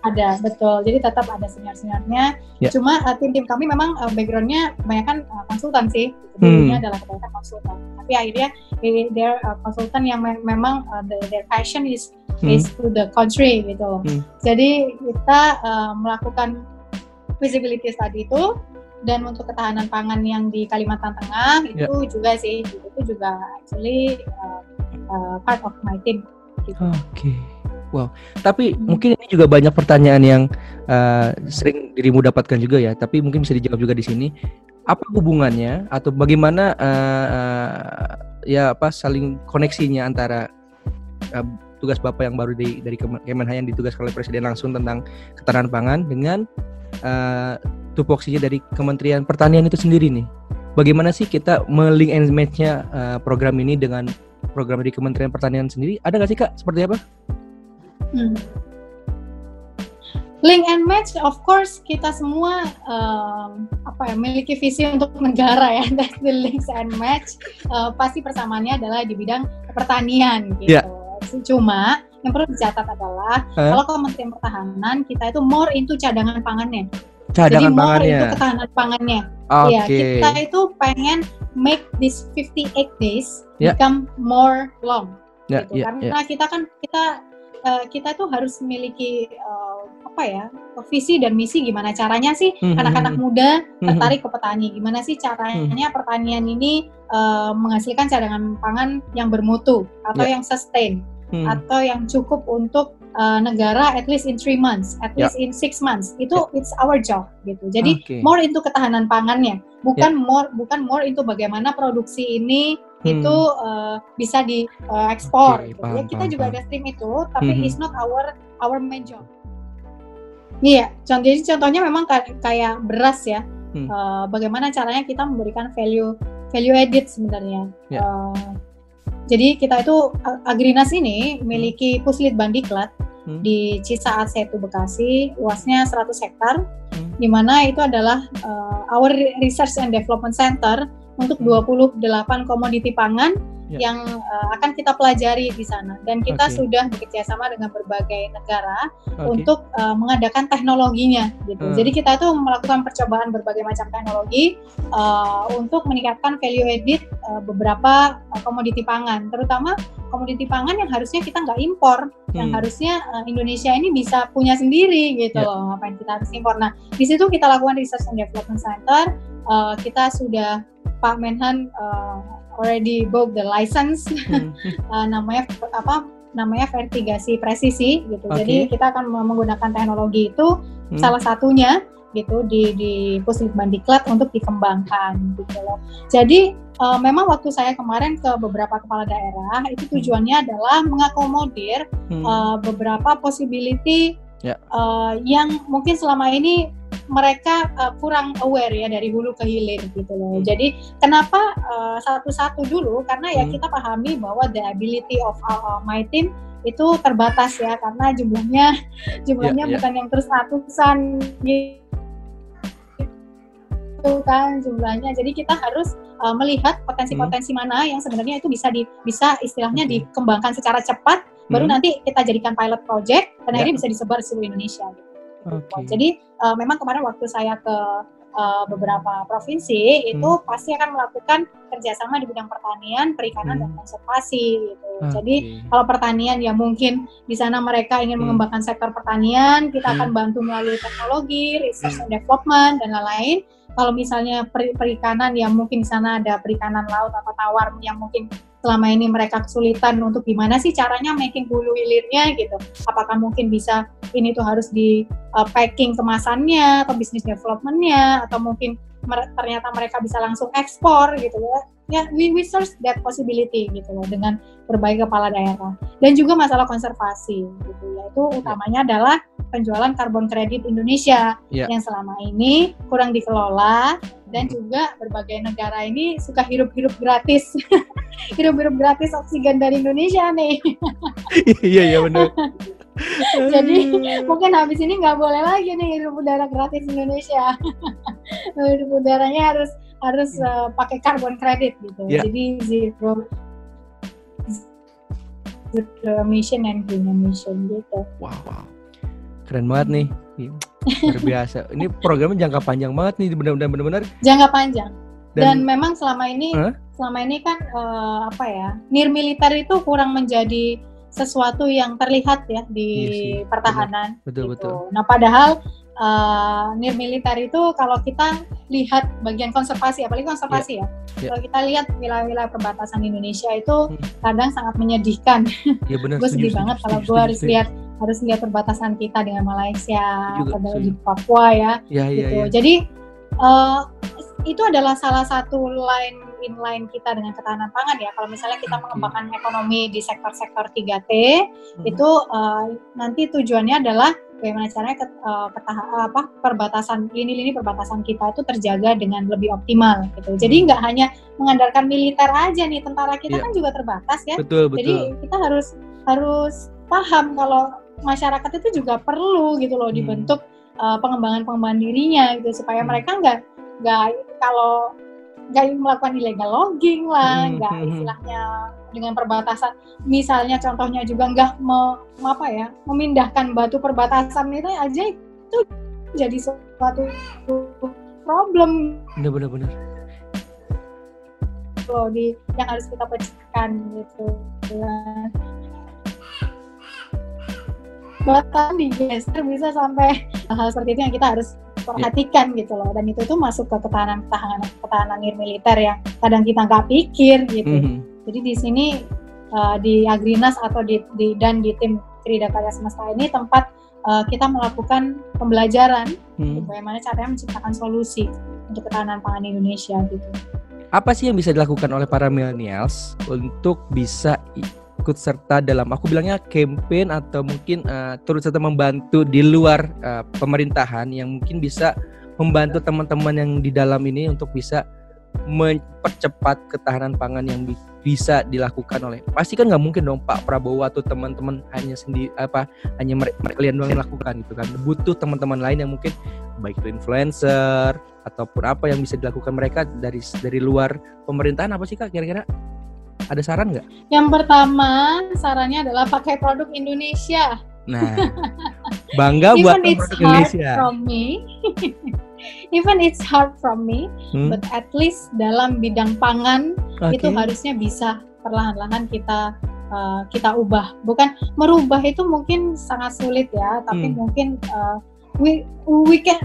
ada betul jadi tetap ada senior-seniornya yeah. cuma uh, tim-tim kami memang uh, backgroundnya kebanyakan uh, konsultan sih dulunya hmm. adalah kebanyakan konsultan tapi akhirnya they, uh, konsultan yang me memang uh, the, their passion is hmm. is to the country gitu loh. Hmm. Jadi kita uh, melakukan visibility study itu dan untuk ketahanan pangan yang di Kalimantan Tengah yeah. itu juga sih itu juga actually uh, uh, part of my team. Gitu. Oke. Okay. Wow, tapi hmm. mungkin ini juga banyak pertanyaan yang uh, sering dirimu dapatkan juga ya, tapi mungkin bisa dijawab juga di sini. Apa hubungannya atau bagaimana uh, uh, ya apa saling koneksinya antara uh, tugas Bapak yang baru di, dari Kemenhan yang ditugaskan oleh Presiden langsung tentang ketahanan pangan dengan uh, tupoksinya dari Kementerian Pertanian itu sendiri nih. Bagaimana sih kita melink and match-nya uh, program ini dengan program dari Kementerian Pertanian sendiri? Ada nggak sih Kak? Seperti apa? Hmm. Link and match, of course, kita semua um, apa ya memiliki visi untuk negara ya. That's the links and match. Uh, pasti persamaannya adalah di bidang pertanian gitu. Yeah Cuma yang perlu dicatat adalah eh? kalau Kementerian Pertahanan kita itu more into cadangan pangannya. Cadangan Jadi more pangannya. into ketahanan pangannya. Okay. Ya, kita itu pengen make this 58 days yeah. become more long. yeah, gitu. Yeah, Karena yeah. kita kan kita uh, kita tuh harus memiliki uh, apa ya visi dan misi gimana caranya sih mm-hmm. anak-anak muda mm-hmm. tertarik ke petani gimana sih caranya mm-hmm. pertanian ini uh, menghasilkan cadangan pangan yang bermutu atau yeah. yang sustain mm-hmm. atau yang cukup untuk uh, negara at least in three months, at least yeah. in six months. Itu yeah. it's our job gitu. Jadi okay. more into ketahanan pangannya, bukan yeah. more bukan more into bagaimana produksi ini hmm. itu uh, bisa diekspor. Uh, okay, gitu. ya kita paham, juga paham. ada stream itu, tapi hmm. it's not our our main job. Iya, contohnya contohnya memang kayak beras ya. Hmm. Uh, bagaimana caranya kita memberikan value value added sebenarnya. Yeah. Uh, jadi kita itu Agrinas ini memiliki puslit bandiklat hmm. di Cisaat Setu Bekasi, luasnya 100 hektar, hmm. di mana itu adalah uh, our research and development center untuk 28 hmm. komoditi pangan yeah. yang uh, akan kita pelajari di sana dan kita okay. sudah bekerja sama dengan berbagai negara okay. untuk uh, mengadakan teknologinya gitu. Hmm. Jadi kita itu melakukan percobaan berbagai macam teknologi uh, untuk meningkatkan value added uh, beberapa uh, komoditi pangan, terutama komoditi pangan yang harusnya kita nggak impor, hmm. yang harusnya uh, Indonesia ini bisa punya sendiri gitu yeah. loh, ngapain kita harus impor. Nah di situ kita lakukan research and development center, uh, kita sudah Pak Menhan uh, already book the license hmm. uh, namanya apa namanya vertigasi presisi gitu okay. jadi kita akan menggunakan teknologi itu hmm. salah satunya gitu di di Puslit Bandiklat untuk dikembangkan gitu loh. Jadi uh, memang waktu saya kemarin ke beberapa kepala daerah itu hmm. tujuannya hmm. adalah mengakomodir hmm. uh, beberapa possibility yeah. Ya. uh, yang mungkin selama ini mereka uh, kurang aware ya dari hulu ke hilir gitu loh. Hmm. Jadi kenapa uh, satu-satu dulu karena ya hmm. kita pahami bahwa the ability of our, uh, my team itu terbatas ya karena jumlahnya jumlahnya yeah, yeah. bukan yang terus ratusan gitu kan jumlahnya. Jadi kita harus uh, melihat potensi-potensi hmm. mana yang sebenarnya itu bisa di bisa istilahnya hmm. dikembangkan secara cepat baru hmm. nanti kita jadikan pilot project dan yeah. akhirnya bisa disebar di seluruh Indonesia gitu. Okay. Jadi uh, memang kemarin waktu saya ke uh, beberapa provinsi itu hmm. pasti akan melakukan kerjasama di bidang pertanian, perikanan hmm. dan konservasi gitu. Okay. Jadi kalau pertanian ya mungkin di sana mereka ingin hmm. mengembangkan sektor pertanian, kita hmm. akan bantu melalui teknologi, research hmm. and development dan lain-lain. Kalau misalnya per perikanan ya mungkin di sana ada perikanan laut atau tawar yang mungkin selama ini mereka kesulitan untuk gimana sih caranya making hulu hilirnya gitu. Apakah mungkin bisa ini tuh harus di uh, packing kemasannya atau bisnis developmentnya atau mungkin mer ternyata mereka bisa langsung ekspor gitu ya. Ya, we, we search that possibility gitu loh dengan berbagai kepala daerah dan juga masalah konservasi gitu ya itu utamanya adalah penjualan karbon kredit Indonesia. Yeah. yang selama ini kurang dikelola dan juga berbagai negara ini suka hirup-hirup gratis. Hirup-hirup gratis oksigen dari Indonesia nih. Iya iya benar jadi mungkin habis ini nggak boleh lagi nih hirup udara gratis Indonesia. Hirup udaranya harus harus uh, pakai karbon kredit gitu. Yeah. jadi zero zero emission and green emission gitu. Wow wow keren banget nih luar biasa ini programnya jangka panjang banget nih benar-benar benar-benar jangka panjang dan, dan memang selama ini huh? selama ini kan uh, apa ya nir militer itu kurang menjadi sesuatu yang terlihat ya di iya pertahanan betul, gitu. betul. nah padahal uh, nir militer itu kalau kita lihat bagian konservasi apalagi konservasi yeah. ya yeah. kalau kita lihat wilayah-wilayah perbatasan Indonesia itu hmm. kadang sangat menyedihkan yeah, gue sedih banget kalau gue harus lihat harus lihat perbatasan kita dengan Malaysia atau di Papua ya, ya, ya gitu. Ya, ya. Jadi uh, itu adalah salah satu line inline kita dengan ketahanan pangan ya. Kalau misalnya kita mengembangkan ekonomi di sektor-sektor 3T, hmm. itu uh, nanti tujuannya adalah bagaimana caranya ke, uh, ketah apa perbatasan lini-lini perbatasan kita itu terjaga dengan lebih optimal gitu. Jadi hmm. nggak hanya mengandalkan militer aja nih, tentara kita yeah. kan juga terbatas ya. Betul, betul. Jadi kita harus harus paham kalau masyarakat itu juga perlu gitu loh hmm. dibentuk uh, pengembangan-pengembangan dirinya gitu supaya hmm. mereka nggak nggak kalau nggak melakukan illegal logging lah, hmm, nggak hmm. istilahnya dengan perbatasan. Misalnya contohnya juga nggak me, apa ya memindahkan batu perbatasan itu aja itu jadi suatu problem. Benar-benar. Loh di yang harus kita pecahkan gitu. bahkan digeser bisa sampai hal seperti itu yang kita harus perhatikan yeah. gitu loh dan itu tuh masuk ke ketahanan ketahanan ketahanan militer yang kadang kita nggak pikir gitu mm -hmm. Jadi di sini uh, di Agrinas atau di, di dan di tim Krida Karya Semesta ini tempat uh, kita melakukan pembelajaran hmm. bagaimana caranya menciptakan solusi untuk ketahanan pangan Indonesia gitu. Apa sih yang bisa dilakukan oleh para millennials untuk bisa ikut serta dalam aku bilangnya campaign atau mungkin uh, turut serta membantu di luar uh, pemerintahan yang mungkin bisa membantu teman-teman yang di dalam ini untuk bisa mempercepat ketahanan pangan yang bi bisa dilakukan oleh pasti kan nggak mungkin dong Pak Prabowo atau teman-teman hanya sendiri apa hanya mereka, mereka kalian doang yang lakukan gitu kan butuh teman-teman lain yang mungkin baik itu influencer ataupun apa yang bisa dilakukan mereka dari dari luar pemerintahan apa sih kak kira-kira ada saran nggak? Yang pertama sarannya adalah pakai produk Indonesia. Nah, bangga buat produk Indonesia. From me, even it's hard from me, hmm? but at least dalam bidang pangan okay. itu harusnya bisa perlahan-lahan kita uh, kita ubah. Bukan merubah itu mungkin sangat sulit ya, tapi hmm. mungkin uh, we we can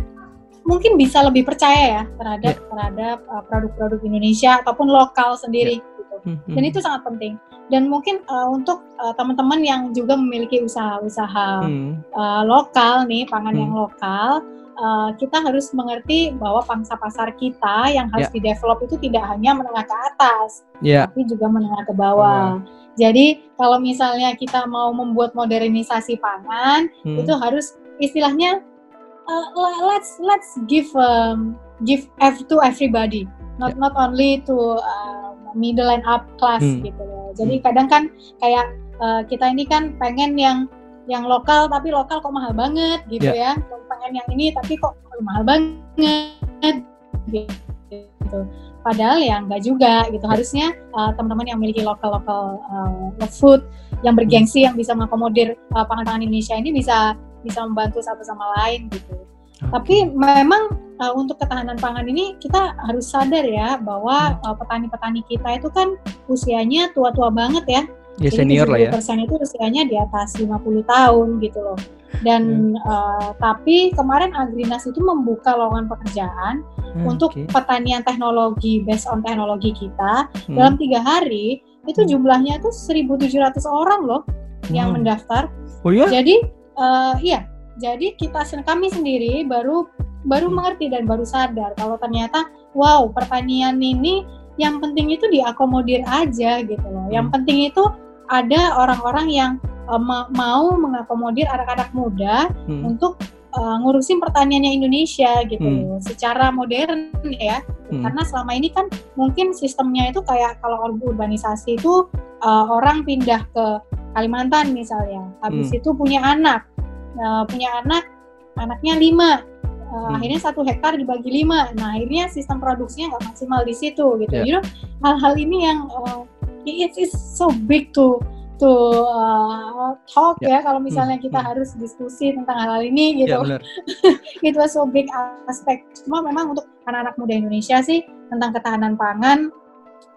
mungkin bisa lebih percaya ya terhadap yeah. terhadap uh, produk-produk Indonesia ataupun lokal sendiri. Yeah dan itu sangat penting dan mungkin uh, untuk uh, teman-teman yang juga memiliki usaha-usaha hmm. uh, lokal nih pangan hmm. yang lokal uh, kita harus mengerti bahwa pangsa pasar kita yang harus yeah. didevelop itu tidak hanya menengah ke atas yeah. tapi juga menengah ke bawah hmm. Jadi kalau misalnya kita mau membuat modernisasi pangan hmm. itu harus istilahnya uh, let's let's give um, give to everybody not yeah. not only to uh, middle and up class hmm. gitu loh. Jadi hmm. kadang kan kayak uh, kita ini kan pengen yang yang lokal tapi lokal kok mahal banget gitu yeah. ya. Pengen yang ini tapi kok mahal banget gitu. Padahal ya enggak juga gitu. Harusnya uh, teman-teman yang memiliki lokal lokal uh, food yang bergengsi yang bisa mengakomodir uh, pangan-pangan Indonesia ini bisa bisa membantu satu sama lain gitu. Okay. Tapi memang uh, untuk ketahanan pangan ini kita harus sadar ya bahwa hmm. uh, petani-petani kita itu kan usianya tua-tua banget ya. Ya senior lah ya. persen itu usianya di atas 50 tahun gitu loh. Dan hmm. uh, tapi kemarin Agrinas itu membuka lowongan pekerjaan hmm, untuk okay. pertanian teknologi based on teknologi kita hmm. dalam tiga hari itu hmm. jumlahnya tuh 1.700 orang loh hmm. yang mendaftar. Oh iya? Jadi uh, iya, jadi kita kami sendiri baru baru hmm. mengerti dan baru sadar kalau ternyata wow pertanian ini yang penting itu diakomodir aja gitu loh. Yang hmm. penting itu ada orang-orang yang uh, ma mau mengakomodir anak-anak muda hmm. untuk uh, ngurusin pertaniannya Indonesia gitu hmm. secara modern ya. Hmm. Karena selama ini kan mungkin sistemnya itu kayak kalau urbanisasi itu uh, orang pindah ke Kalimantan misalnya, habis hmm. itu punya anak, uh, punya anak, anaknya lima, uh, hmm. akhirnya satu hektar dibagi lima nah akhirnya sistem produksinya nggak maksimal di situ gitu yeah. you know hal-hal ini yang uh, it's, it's so big to to uh, talk yeah. ya kalau misalnya hmm. kita hmm. harus diskusi tentang hal-hal ini gitu yeah, itu so big aspek cuma memang untuk anak-anak muda Indonesia sih tentang ketahanan pangan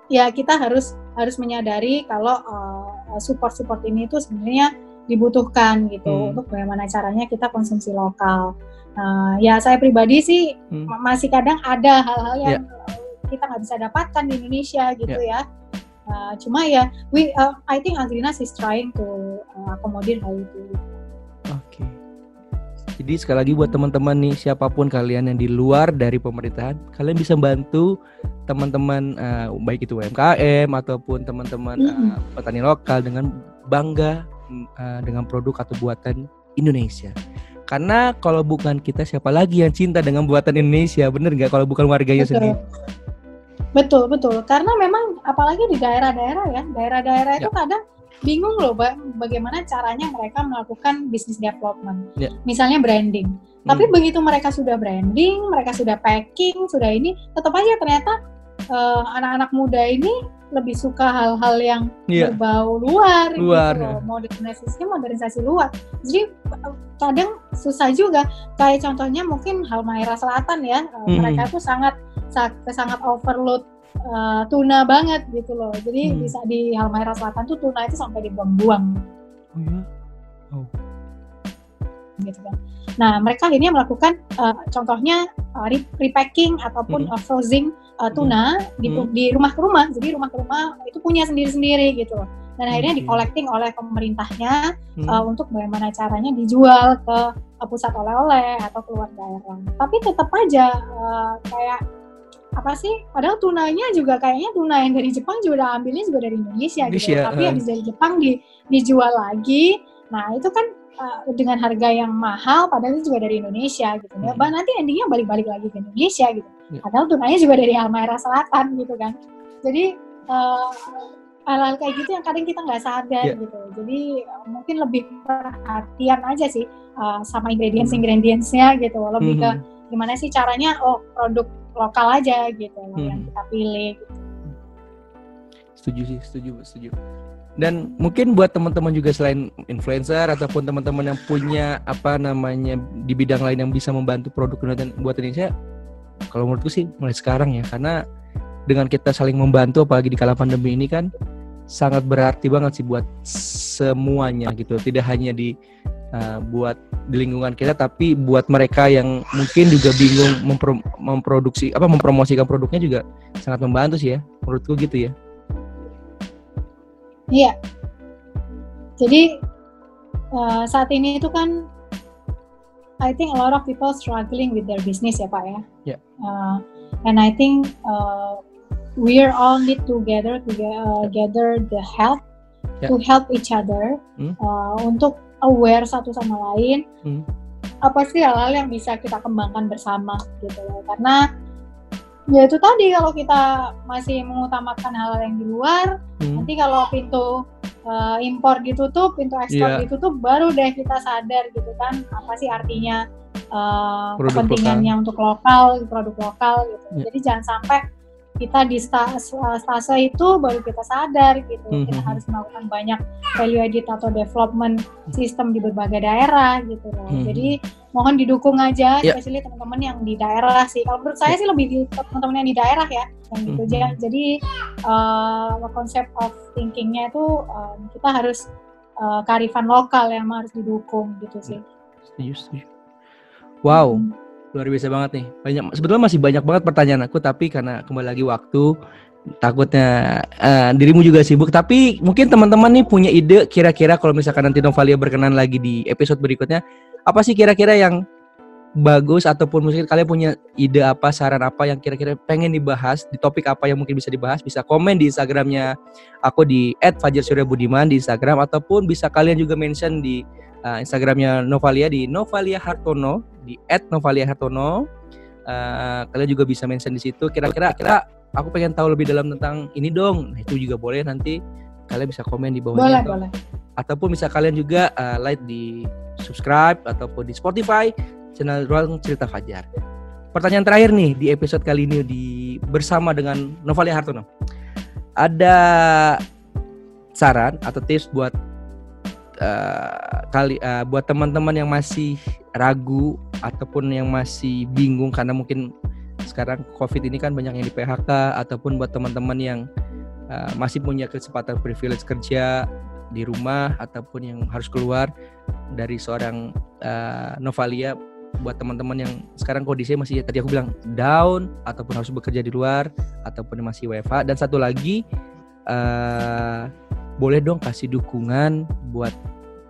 ya kita harus harus menyadari kalau uh, support support ini itu sebenarnya dibutuhkan gitu hmm. untuk bagaimana caranya kita konsumsi lokal Uh, ya saya pribadi sih hmm. masih kadang ada hal-hal yang yeah. kita nggak bisa dapatkan di Indonesia gitu yeah. ya. Uh, cuma ya, we, uh, I think Agrinas is trying to uh, accommodate hal itu. Oke. Okay. Jadi sekali lagi buat teman-teman nih siapa pun kalian yang di luar dari pemerintahan, kalian bisa bantu teman-teman uh, baik itu UMKM ataupun teman-teman mm uh, petani lokal dengan bangga uh, dengan produk atau buatan Indonesia. Karena kalau bukan kita siapa lagi yang cinta dengan buatan Indonesia, bener nggak kalau bukan warganya betul. sendiri? Betul betul. Karena memang apalagi di daerah-daerah ya, daerah-daerah ya. itu kadang bingung loh bagaimana caranya mereka melakukan business development. Ya. Misalnya branding. Hmm. Tapi begitu mereka sudah branding, mereka sudah packing, sudah ini, tetap aja ternyata anak eh, anak-anak muda ini lebih suka hal-hal yang yeah. berbau luar, luar gitu ya. modernisasi modernisasi luar. Jadi kadang susah juga. Kayak contohnya mungkin Halmahera Selatan ya, mm. mereka tuh sangat sangat overload uh, tuna banget gitu loh. Jadi hmm. bisa di Halmahera Selatan tuh tuna itu sampai dibuang-buang. Oh ya. Oh. Gitu kan. Nah, mereka akhirnya melakukan uh, contohnya uh, repacking ataupun hmm. uh, frozen uh, tuna hmm. di, di rumah ke rumah. Jadi rumah ke rumah itu punya sendiri-sendiri gitu. Dan akhirnya okay. di-collecting oleh pemerintahnya hmm. uh, untuk bagaimana caranya dijual ke uh, pusat oleh-oleh atau keluar daerah. Tapi tetap aja uh, kayak apa sih? Padahal tunanya juga kayaknya tuna yang dari Jepang juga udah ambilnya juga dari Indonesia, gitu. Tapi uh. habis dari Jepang di, dijual lagi. Nah itu kan uh, dengan harga yang mahal padahal itu juga dari Indonesia gitu ya. Hmm. nanti endingnya balik-balik lagi ke Indonesia gitu. Yeah. Padahal tunanya juga dari Halmahera Selatan gitu kan. Jadi uh, hal-hal kayak gitu yang kadang kita nggak sadar yeah. gitu. Jadi uh, mungkin lebih perhatian aja sih uh, sama ingredients ingredientsnya gitu. Lebih mm -hmm. ke gimana sih caranya oh produk lokal aja gitu mm -hmm. yang kita pilih. Gitu. Setuju sih, setuju, setuju dan mungkin buat teman-teman juga selain influencer ataupun teman-teman yang punya apa namanya di bidang lain yang bisa membantu produk Indonesia buat Indonesia kalau menurutku sih mulai sekarang ya. Karena dengan kita saling membantu apalagi di kala pandemi ini kan sangat berarti banget sih buat semuanya gitu. Tidak hanya di uh, buat di lingkungan kita tapi buat mereka yang mungkin juga bingung mempro memproduksi apa mempromosikan produknya juga sangat membantu sih ya. Menurutku gitu ya Iya. Jadi uh, saat ini itu kan I think a lot of people struggling with their business ya Pak ya. Yeah. Uh, and I think uh, we are all need together to uh, gather the help yeah. to help each other hmm. uh, untuk aware satu sama lain. Hmm. Apa sih hal-hal yang bisa kita kembangkan bersama gitu loh. Karena ya itu tadi kalau kita masih mengutamakan hal, -hal yang di luar hmm. nanti kalau pintu uh, impor ditutup pintu ekspor yeah. ditutup baru deh kita sadar gitu kan apa sih artinya uh, kepentingannya lokal. untuk lokal produk lokal gitu yeah. jadi jangan sampai kita di stase itu baru kita sadar gitu mm-hmm. kita harus melakukan banyak value added atau development sistem di berbagai daerah gitu loh mm-hmm. jadi mohon didukung aja yeah. especially teman-teman yang di daerah sih kalau menurut saya sih lebih di teman-teman yang di daerah ya yang gitu mm-hmm. aja jadi uh, konsep of thinkingnya itu um, kita harus uh, kearifan lokal yang harus didukung gitu sih setuju setuju wow mm-hmm luar biasa banget nih. Banyak sebetulnya masih banyak banget pertanyaan aku tapi karena kembali lagi waktu takutnya uh, dirimu juga sibuk tapi mungkin teman-teman nih punya ide kira-kira kalau misalkan nanti Novalia berkenan lagi di episode berikutnya apa sih kira-kira yang bagus ataupun mungkin kalian punya ide apa saran apa yang kira-kira pengen dibahas di topik apa yang mungkin bisa dibahas bisa komen di Instagramnya aku di @fajarsuryabudiman di Instagram ataupun bisa kalian juga mention di uh, Instagramnya Novalia di Novalia Hartono di @novalia_hartono. Uh, kalian juga bisa mention di situ. Kira-kira kira aku pengen tahu lebih dalam tentang ini dong. Nah, itu juga boleh nanti kalian bisa komen di bawahnya. Boleh, atau, boleh. Ataupun bisa kalian juga uh, like di subscribe ataupun di Spotify channel Ruang Cerita Fajar. Pertanyaan terakhir nih di episode kali ini di bersama dengan Novalia Hartono. Ada saran atau tips buat uh, kali uh, buat teman-teman yang masih ragu ataupun yang masih bingung karena mungkin sekarang COVID ini kan banyak yang di PHK ataupun buat teman-teman yang uh, masih punya kesempatan privilege kerja di rumah ataupun yang harus keluar dari seorang uh, Novalia buat teman-teman yang sekarang kondisinya masih tadi aku bilang down ataupun harus bekerja di luar ataupun masih WFH dan satu lagi uh, boleh dong kasih dukungan buat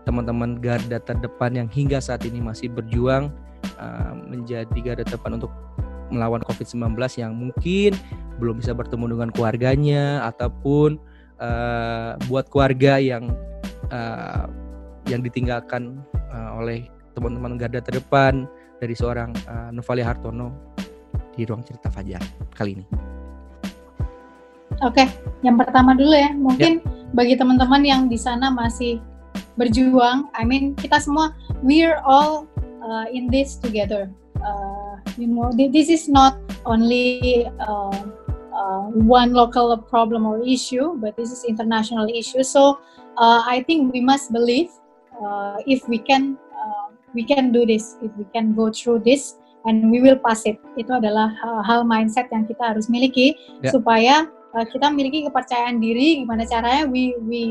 teman-teman garda terdepan yang hingga saat ini masih berjuang uh, menjadi garda terdepan untuk melawan COVID-19 yang mungkin belum bisa bertemu dengan keluarganya ataupun uh, buat keluarga yang uh, yang ditinggalkan uh, oleh teman-teman garda terdepan dari seorang uh, Novalia Hartono di ruang cerita Fajar kali ini. Oke, yang pertama dulu ya, mungkin ya bagi teman-teman yang di sana masih berjuang, I mean kita semua we're all uh, in this together. Uh, you know, this is not only uh, uh, one local problem or issue, but this is international issue. So uh, I think we must believe uh, if we can uh, we can do this, if we can go through this, and we will pass it. Itu adalah hal, hal mindset yang kita harus miliki yeah. supaya uh, kita memiliki kepercayaan diri. Gimana caranya we we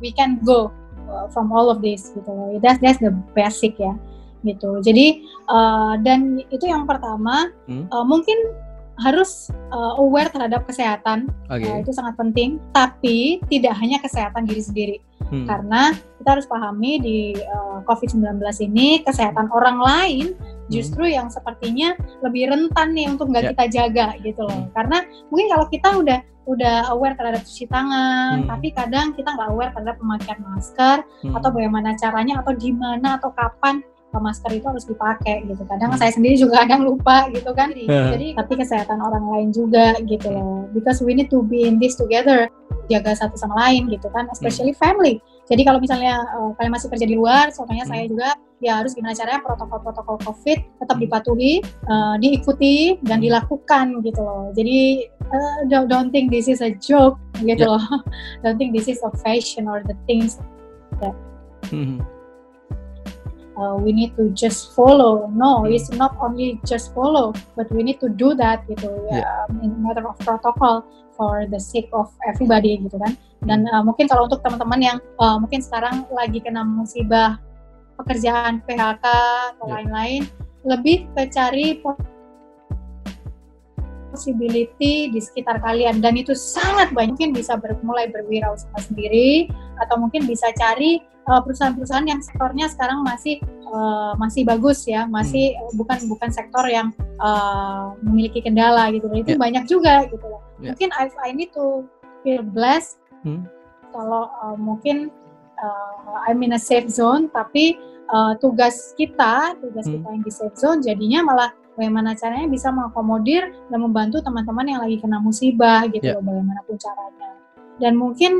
we can go uh, from all of this gitu. That's that's the basic ya gitu. Jadi uh, dan itu yang pertama hmm. uh, mungkin harus uh, aware terhadap kesehatan okay. uh, itu sangat penting. Tapi tidak hanya kesehatan diri sendiri hmm. karena kita harus pahami di uh, COVID-19 ini kesehatan orang lain. Justru hmm. yang sepertinya lebih rentan nih untuk nggak yeah. kita jaga gitu loh. Hmm. Karena mungkin kalau kita udah udah aware terhadap cuci tangan, hmm. tapi kadang kita nggak aware terhadap pemakaian masker hmm. atau bagaimana caranya atau gimana atau kapan masker itu harus dipakai gitu. Kadang hmm. saya sendiri juga kadang lupa gitu kan. Jadi tapi kesehatan orang lain juga gitu loh. Because we need to be in this together jaga satu sama lain gitu kan, especially hmm. family. Jadi kalau misalnya uh, kalian masih kerja di luar, soalnya hmm. saya juga ya harus gimana caranya protokol-protokol COVID tetap dipatuhi, uh, diikuti dan hmm. dilakukan gitu loh. Jadi uh, don't, don't think this is a joke gitu yeah. loh. don't think this is a fashion or the things that hmm. uh, we need to just follow. No, hmm. it's not only just follow, but we need to do that gitu ya yeah. in matter of protocol for the sake of everybody gitu kan. Dan uh, mungkin kalau untuk teman-teman yang uh, mungkin sekarang lagi kena musibah pekerjaan PHK atau ya. lain-lain, yeah. lebih ke cari possibility di sekitar kalian dan itu sangat banyak mungkin bisa ber, mulai berwirausaha sendiri atau mungkin bisa cari uh, perusahaan-perusahaan yang sektornya sekarang masih uh, masih bagus ya masih hmm. bukan bukan sektor yang uh, memiliki kendala gitu itu yeah. banyak juga gitu loh yeah. mungkin I, I need to feel blessed hmm. kalau uh, mungkin uh, I'm in a safe zone tapi uh, tugas kita tugas hmm. kita yang di safe zone jadinya malah bagaimana caranya bisa mengakomodir dan membantu teman-teman yang lagi kena musibah gitu yeah. loh bagaimanapun caranya dan mungkin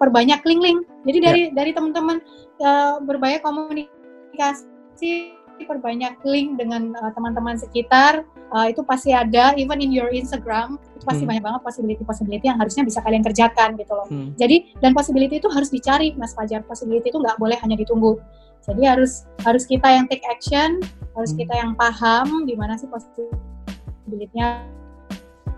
perbanyak link-link jadi dari yeah. dari teman-teman uh, berbanyak komunikasi perbanyak link dengan uh, teman-teman sekitar uh, itu pasti ada even in your Instagram itu pasti hmm. banyak banget possibility possibility yang harusnya bisa kalian kerjakan gitu loh hmm. jadi dan possibility itu harus dicari mas Fajar possibility itu nggak boleh hanya ditunggu jadi harus harus kita yang take action harus hmm. kita yang paham di mana sih possibility-nya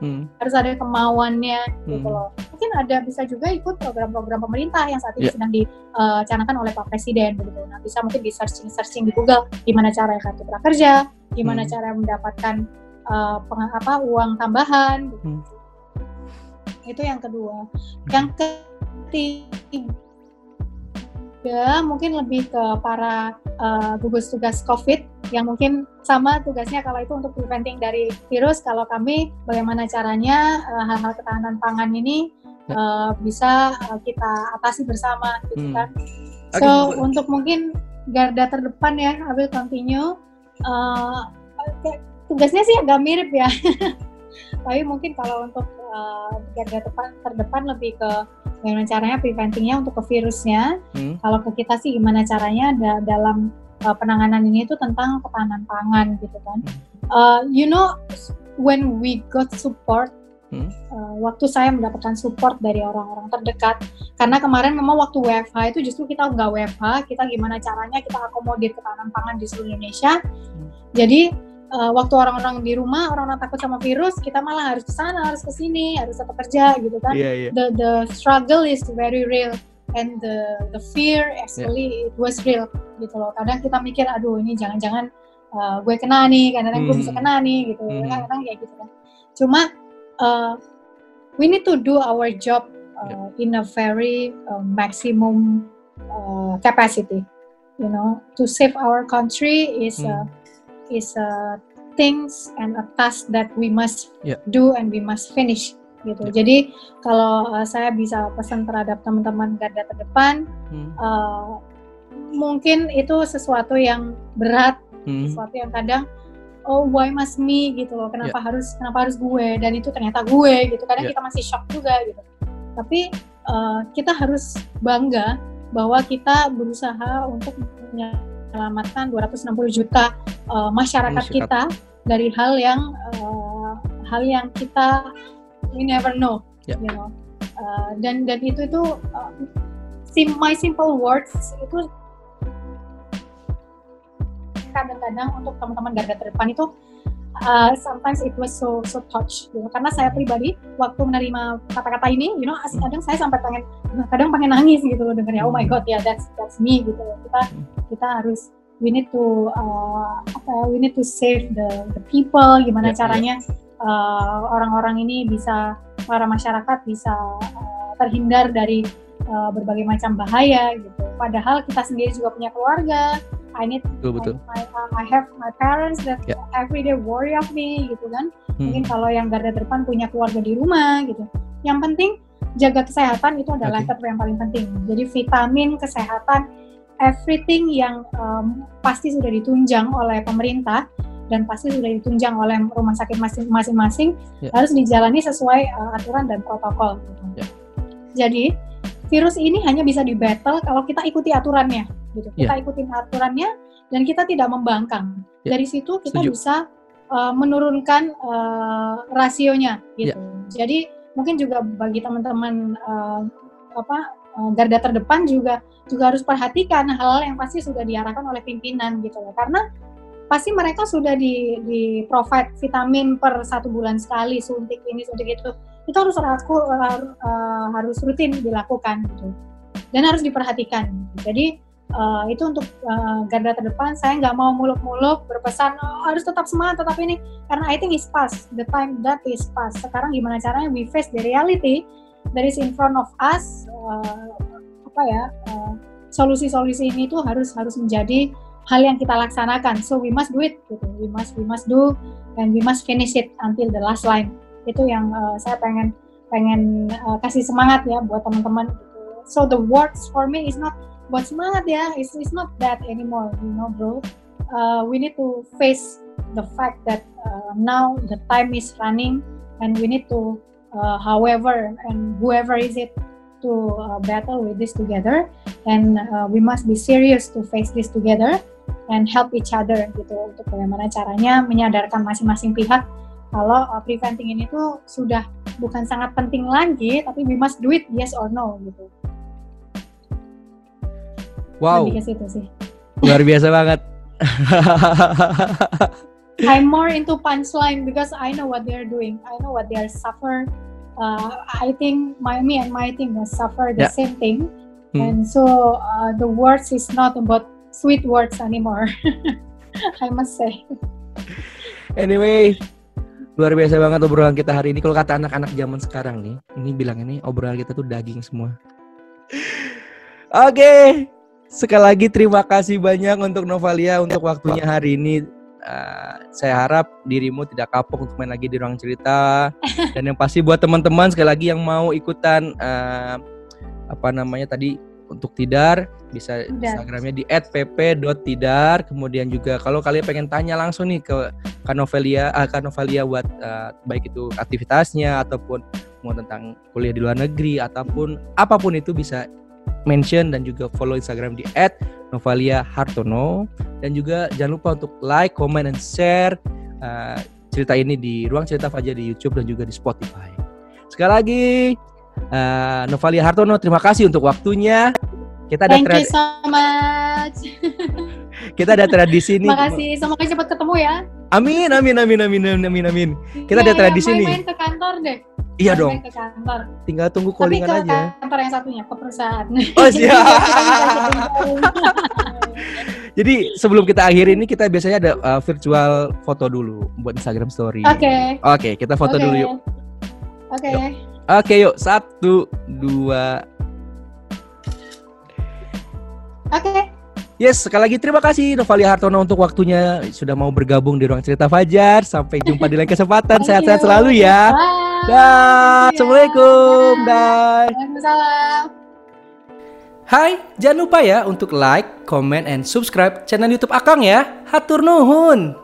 hmm. harus ada kemauannya gitu hmm. gitu loh mungkin ada bisa juga ikut program-program pemerintah yang saat ini yeah. sedang dicanangkan uh, oleh Pak Presiden begitu nah bisa mungkin di searching searching di Google gimana cara kartu prakerja gimana hmm. cara mendapatkan uh, peng, apa uang tambahan gitu. hmm. itu yang kedua yang ketiga mungkin lebih ke para uh, gugus tugas COVID yang mungkin sama tugasnya kalau itu untuk preventing dari virus. Kalau kami bagaimana caranya eh, hal-hal ketahanan pangan ini uh, bisa uh, kita atasi bersama, gitu hmm. kan? So okay. untuk mungkin garda terdepan ya, I will continue. Uh, tugasnya sih agak mirip ya, tapi mungkin kalau untuk uh, garda terdepan, terdepan lebih ke Gimana caranya preventingnya untuk ke virusnya. Hmm. Kalau ke kita sih gimana caranya da dalam uh, penanganan ini itu tentang ketahanan pangan gitu kan. Uh, you know when we got support Hmm. Uh, waktu saya mendapatkan support dari orang-orang terdekat karena kemarin memang waktu WFH itu justru kita nggak WFH kita gimana caranya kita akomodir ketahanan pangan di seluruh Indonesia hmm. jadi uh, waktu orang-orang di rumah orang-orang takut sama virus kita malah harus ke sana harus ke sini harus tetap kerja gitu kan yeah, yeah. the the struggle is very real and the the fear actually yeah. it was real gitu loh kadang kita mikir aduh ini jangan-jangan uh, gue kena nih kadang-kadang hmm. gue bisa kena nih gitu hmm. kadang-kadang kayak gitu kan cuma uh, we need to do our job uh, yeah. in a very uh, maximum uh, capacity you know to save our country is hmm. uh, is a things and a task that we must yeah. do and we must finish gitu. Yeah. Jadi kalau uh, saya bisa pesan terhadap teman-teman garda terdepan, hmm. uh, mungkin itu sesuatu yang berat, hmm. sesuatu yang kadang oh why must me gitu loh, kenapa yeah. harus kenapa harus gue dan itu ternyata gue gitu. Kadang yeah. kita masih shock juga gitu. Tapi uh, kita harus bangga bahwa kita berusaha untuk menyelamatkan 260 juta uh, masyarakat, masyarakat kita dari hal yang uh, hal yang kita we never know yeah. you know uh, dan dan itu itu uh, sim my simple words itu kadang-kadang untuk teman-teman garda terdepan itu uh, sometimes it was so so touch gitu. karena saya pribadi waktu menerima kata-kata ini you know kadang saya sampai pengen kadang pengen nangis gitu loh dengarnya oh my god ya yeah, that's that's me gitu kita kita harus we need to uh, apa ya, we need to save the the people gimana yeah, caranya uh, orang-orang uh, ini bisa para masyarakat bisa uh, terhindar dari uh, berbagai macam bahaya gitu padahal kita sendiri juga punya keluarga I need betul, betul. I, I have my parents that yeah. every day worry of me gitu kan hmm. mungkin kalau yang garda depan punya keluarga di rumah gitu yang penting jaga kesehatan itu adalah okay. yang paling penting jadi vitamin kesehatan everything yang um, pasti sudah ditunjang oleh pemerintah dan pasti sudah ditunjang oleh rumah sakit masing-masing yeah. harus dijalani sesuai uh, aturan dan protokol. Gitu. Yeah. Jadi virus ini hanya bisa di battle kalau kita ikuti aturannya gitu. Kita yeah. ikutin aturannya dan kita tidak membangkang. Yeah. Dari situ kita Setuju. bisa uh, menurunkan uh, rasionya gitu. Yeah. Jadi mungkin juga bagi teman-teman uh, apa uh, garda terdepan juga juga harus perhatikan hal-hal yang pasti sudah diarahkan oleh pimpinan gitu loh. Karena pasti mereka sudah di, di provide vitamin per satu bulan sekali suntik ini suntik itu. Itu harus aku uh, harus rutin dilakukan gitu. Dan harus diperhatikan. Jadi uh, itu untuk uh, garda terdepan saya nggak mau muluk-muluk berpesan oh, harus tetap semangat tetap ini. Karena I think is past the time that is past sekarang gimana caranya we face the reality that is in front of us uh, apa ya uh, solusi-solusi ini tuh harus harus menjadi hal yang kita laksanakan. So we must do it gitu. We must we must do and we must finish it until the last line. Itu yang uh, saya pengen pengen uh, kasih semangat ya buat teman-teman gitu. So the words for me is not buat semangat ya. It's, it's not that anymore you know bro. Uh, we need to face the fact that uh, now the time is running and we need to uh, however and whoever is it to uh, battle with this together and uh, we must be serious to face this together and help each other gitu untuk bagaimana caranya menyadarkan masing-masing pihak kalau uh, preventing ini tuh sudah bukan sangat penting lagi tapi we must do it yes or no gitu Wow. Luar biasa banget. I'm more into punchline because I know what they're doing. I know what they are suffer. Uh, I think my me and my team will suffer the yeah. same thing, hmm. and so uh, the words is not about sweet words anymore. I must say. Anyway, luar biasa banget obrolan kita hari ini. Kalau kata anak-anak zaman sekarang nih, ini bilang ini obrolan kita tuh daging semua. Oke, okay. Sekali lagi terima kasih banyak untuk Novalia untuk waktunya hari ini. Uh, saya harap dirimu tidak kapok untuk main lagi di ruang cerita. Dan yang pasti buat teman-teman sekali lagi yang mau ikutan uh, apa namanya tadi untuk tidar bisa Instagramnya di @pp.tidar kemudian juga kalau kalian pengen tanya langsung nih ke Kanovelia uh, Kanovelia buat uh, baik itu aktivitasnya ataupun mau tentang kuliah di luar negeri ataupun apa pun itu bisa mention dan juga follow Instagram di @novalia_hartono dan juga jangan lupa untuk like, comment, dan share uh, cerita ini di ruang cerita Fajar di YouTube dan juga di Spotify. Sekali lagi uh, Novalia Hartono terima kasih untuk waktunya. Kita ada Thank you so much. kita ada tradisi nih. Terima kasih, semoga cepat ketemu ya. Amin, amin, amin, amin, amin, amin. Kita ya, ada tradisi ya, main, nih. Main ke kantor deh. Iya dong. Ke kantor. Tinggal tunggu callingan Tapi ke aja. kantor yang satunya, ke perusahaan. Oh siap. Jadi sebelum kita akhiri ini kita biasanya ada uh, virtual foto dulu buat Instagram Story. Oke. Okay. Oke, okay, kita foto okay. dulu yuk. Oke. Okay. Oke okay, yuk satu dua. Oke. Okay. Yes, sekali lagi terima kasih Novalia Hartono untuk waktunya sudah mau bergabung di ruang cerita Fajar. Sampai jumpa di lain kesempatan. Sehat-sehat selalu ya. Bye. Dah. Assalamualaikum. Dah. Waalaikumsalam. Hai, jangan lupa ya untuk like, comment, and subscribe channel YouTube Akang ya. Hatur nuhun.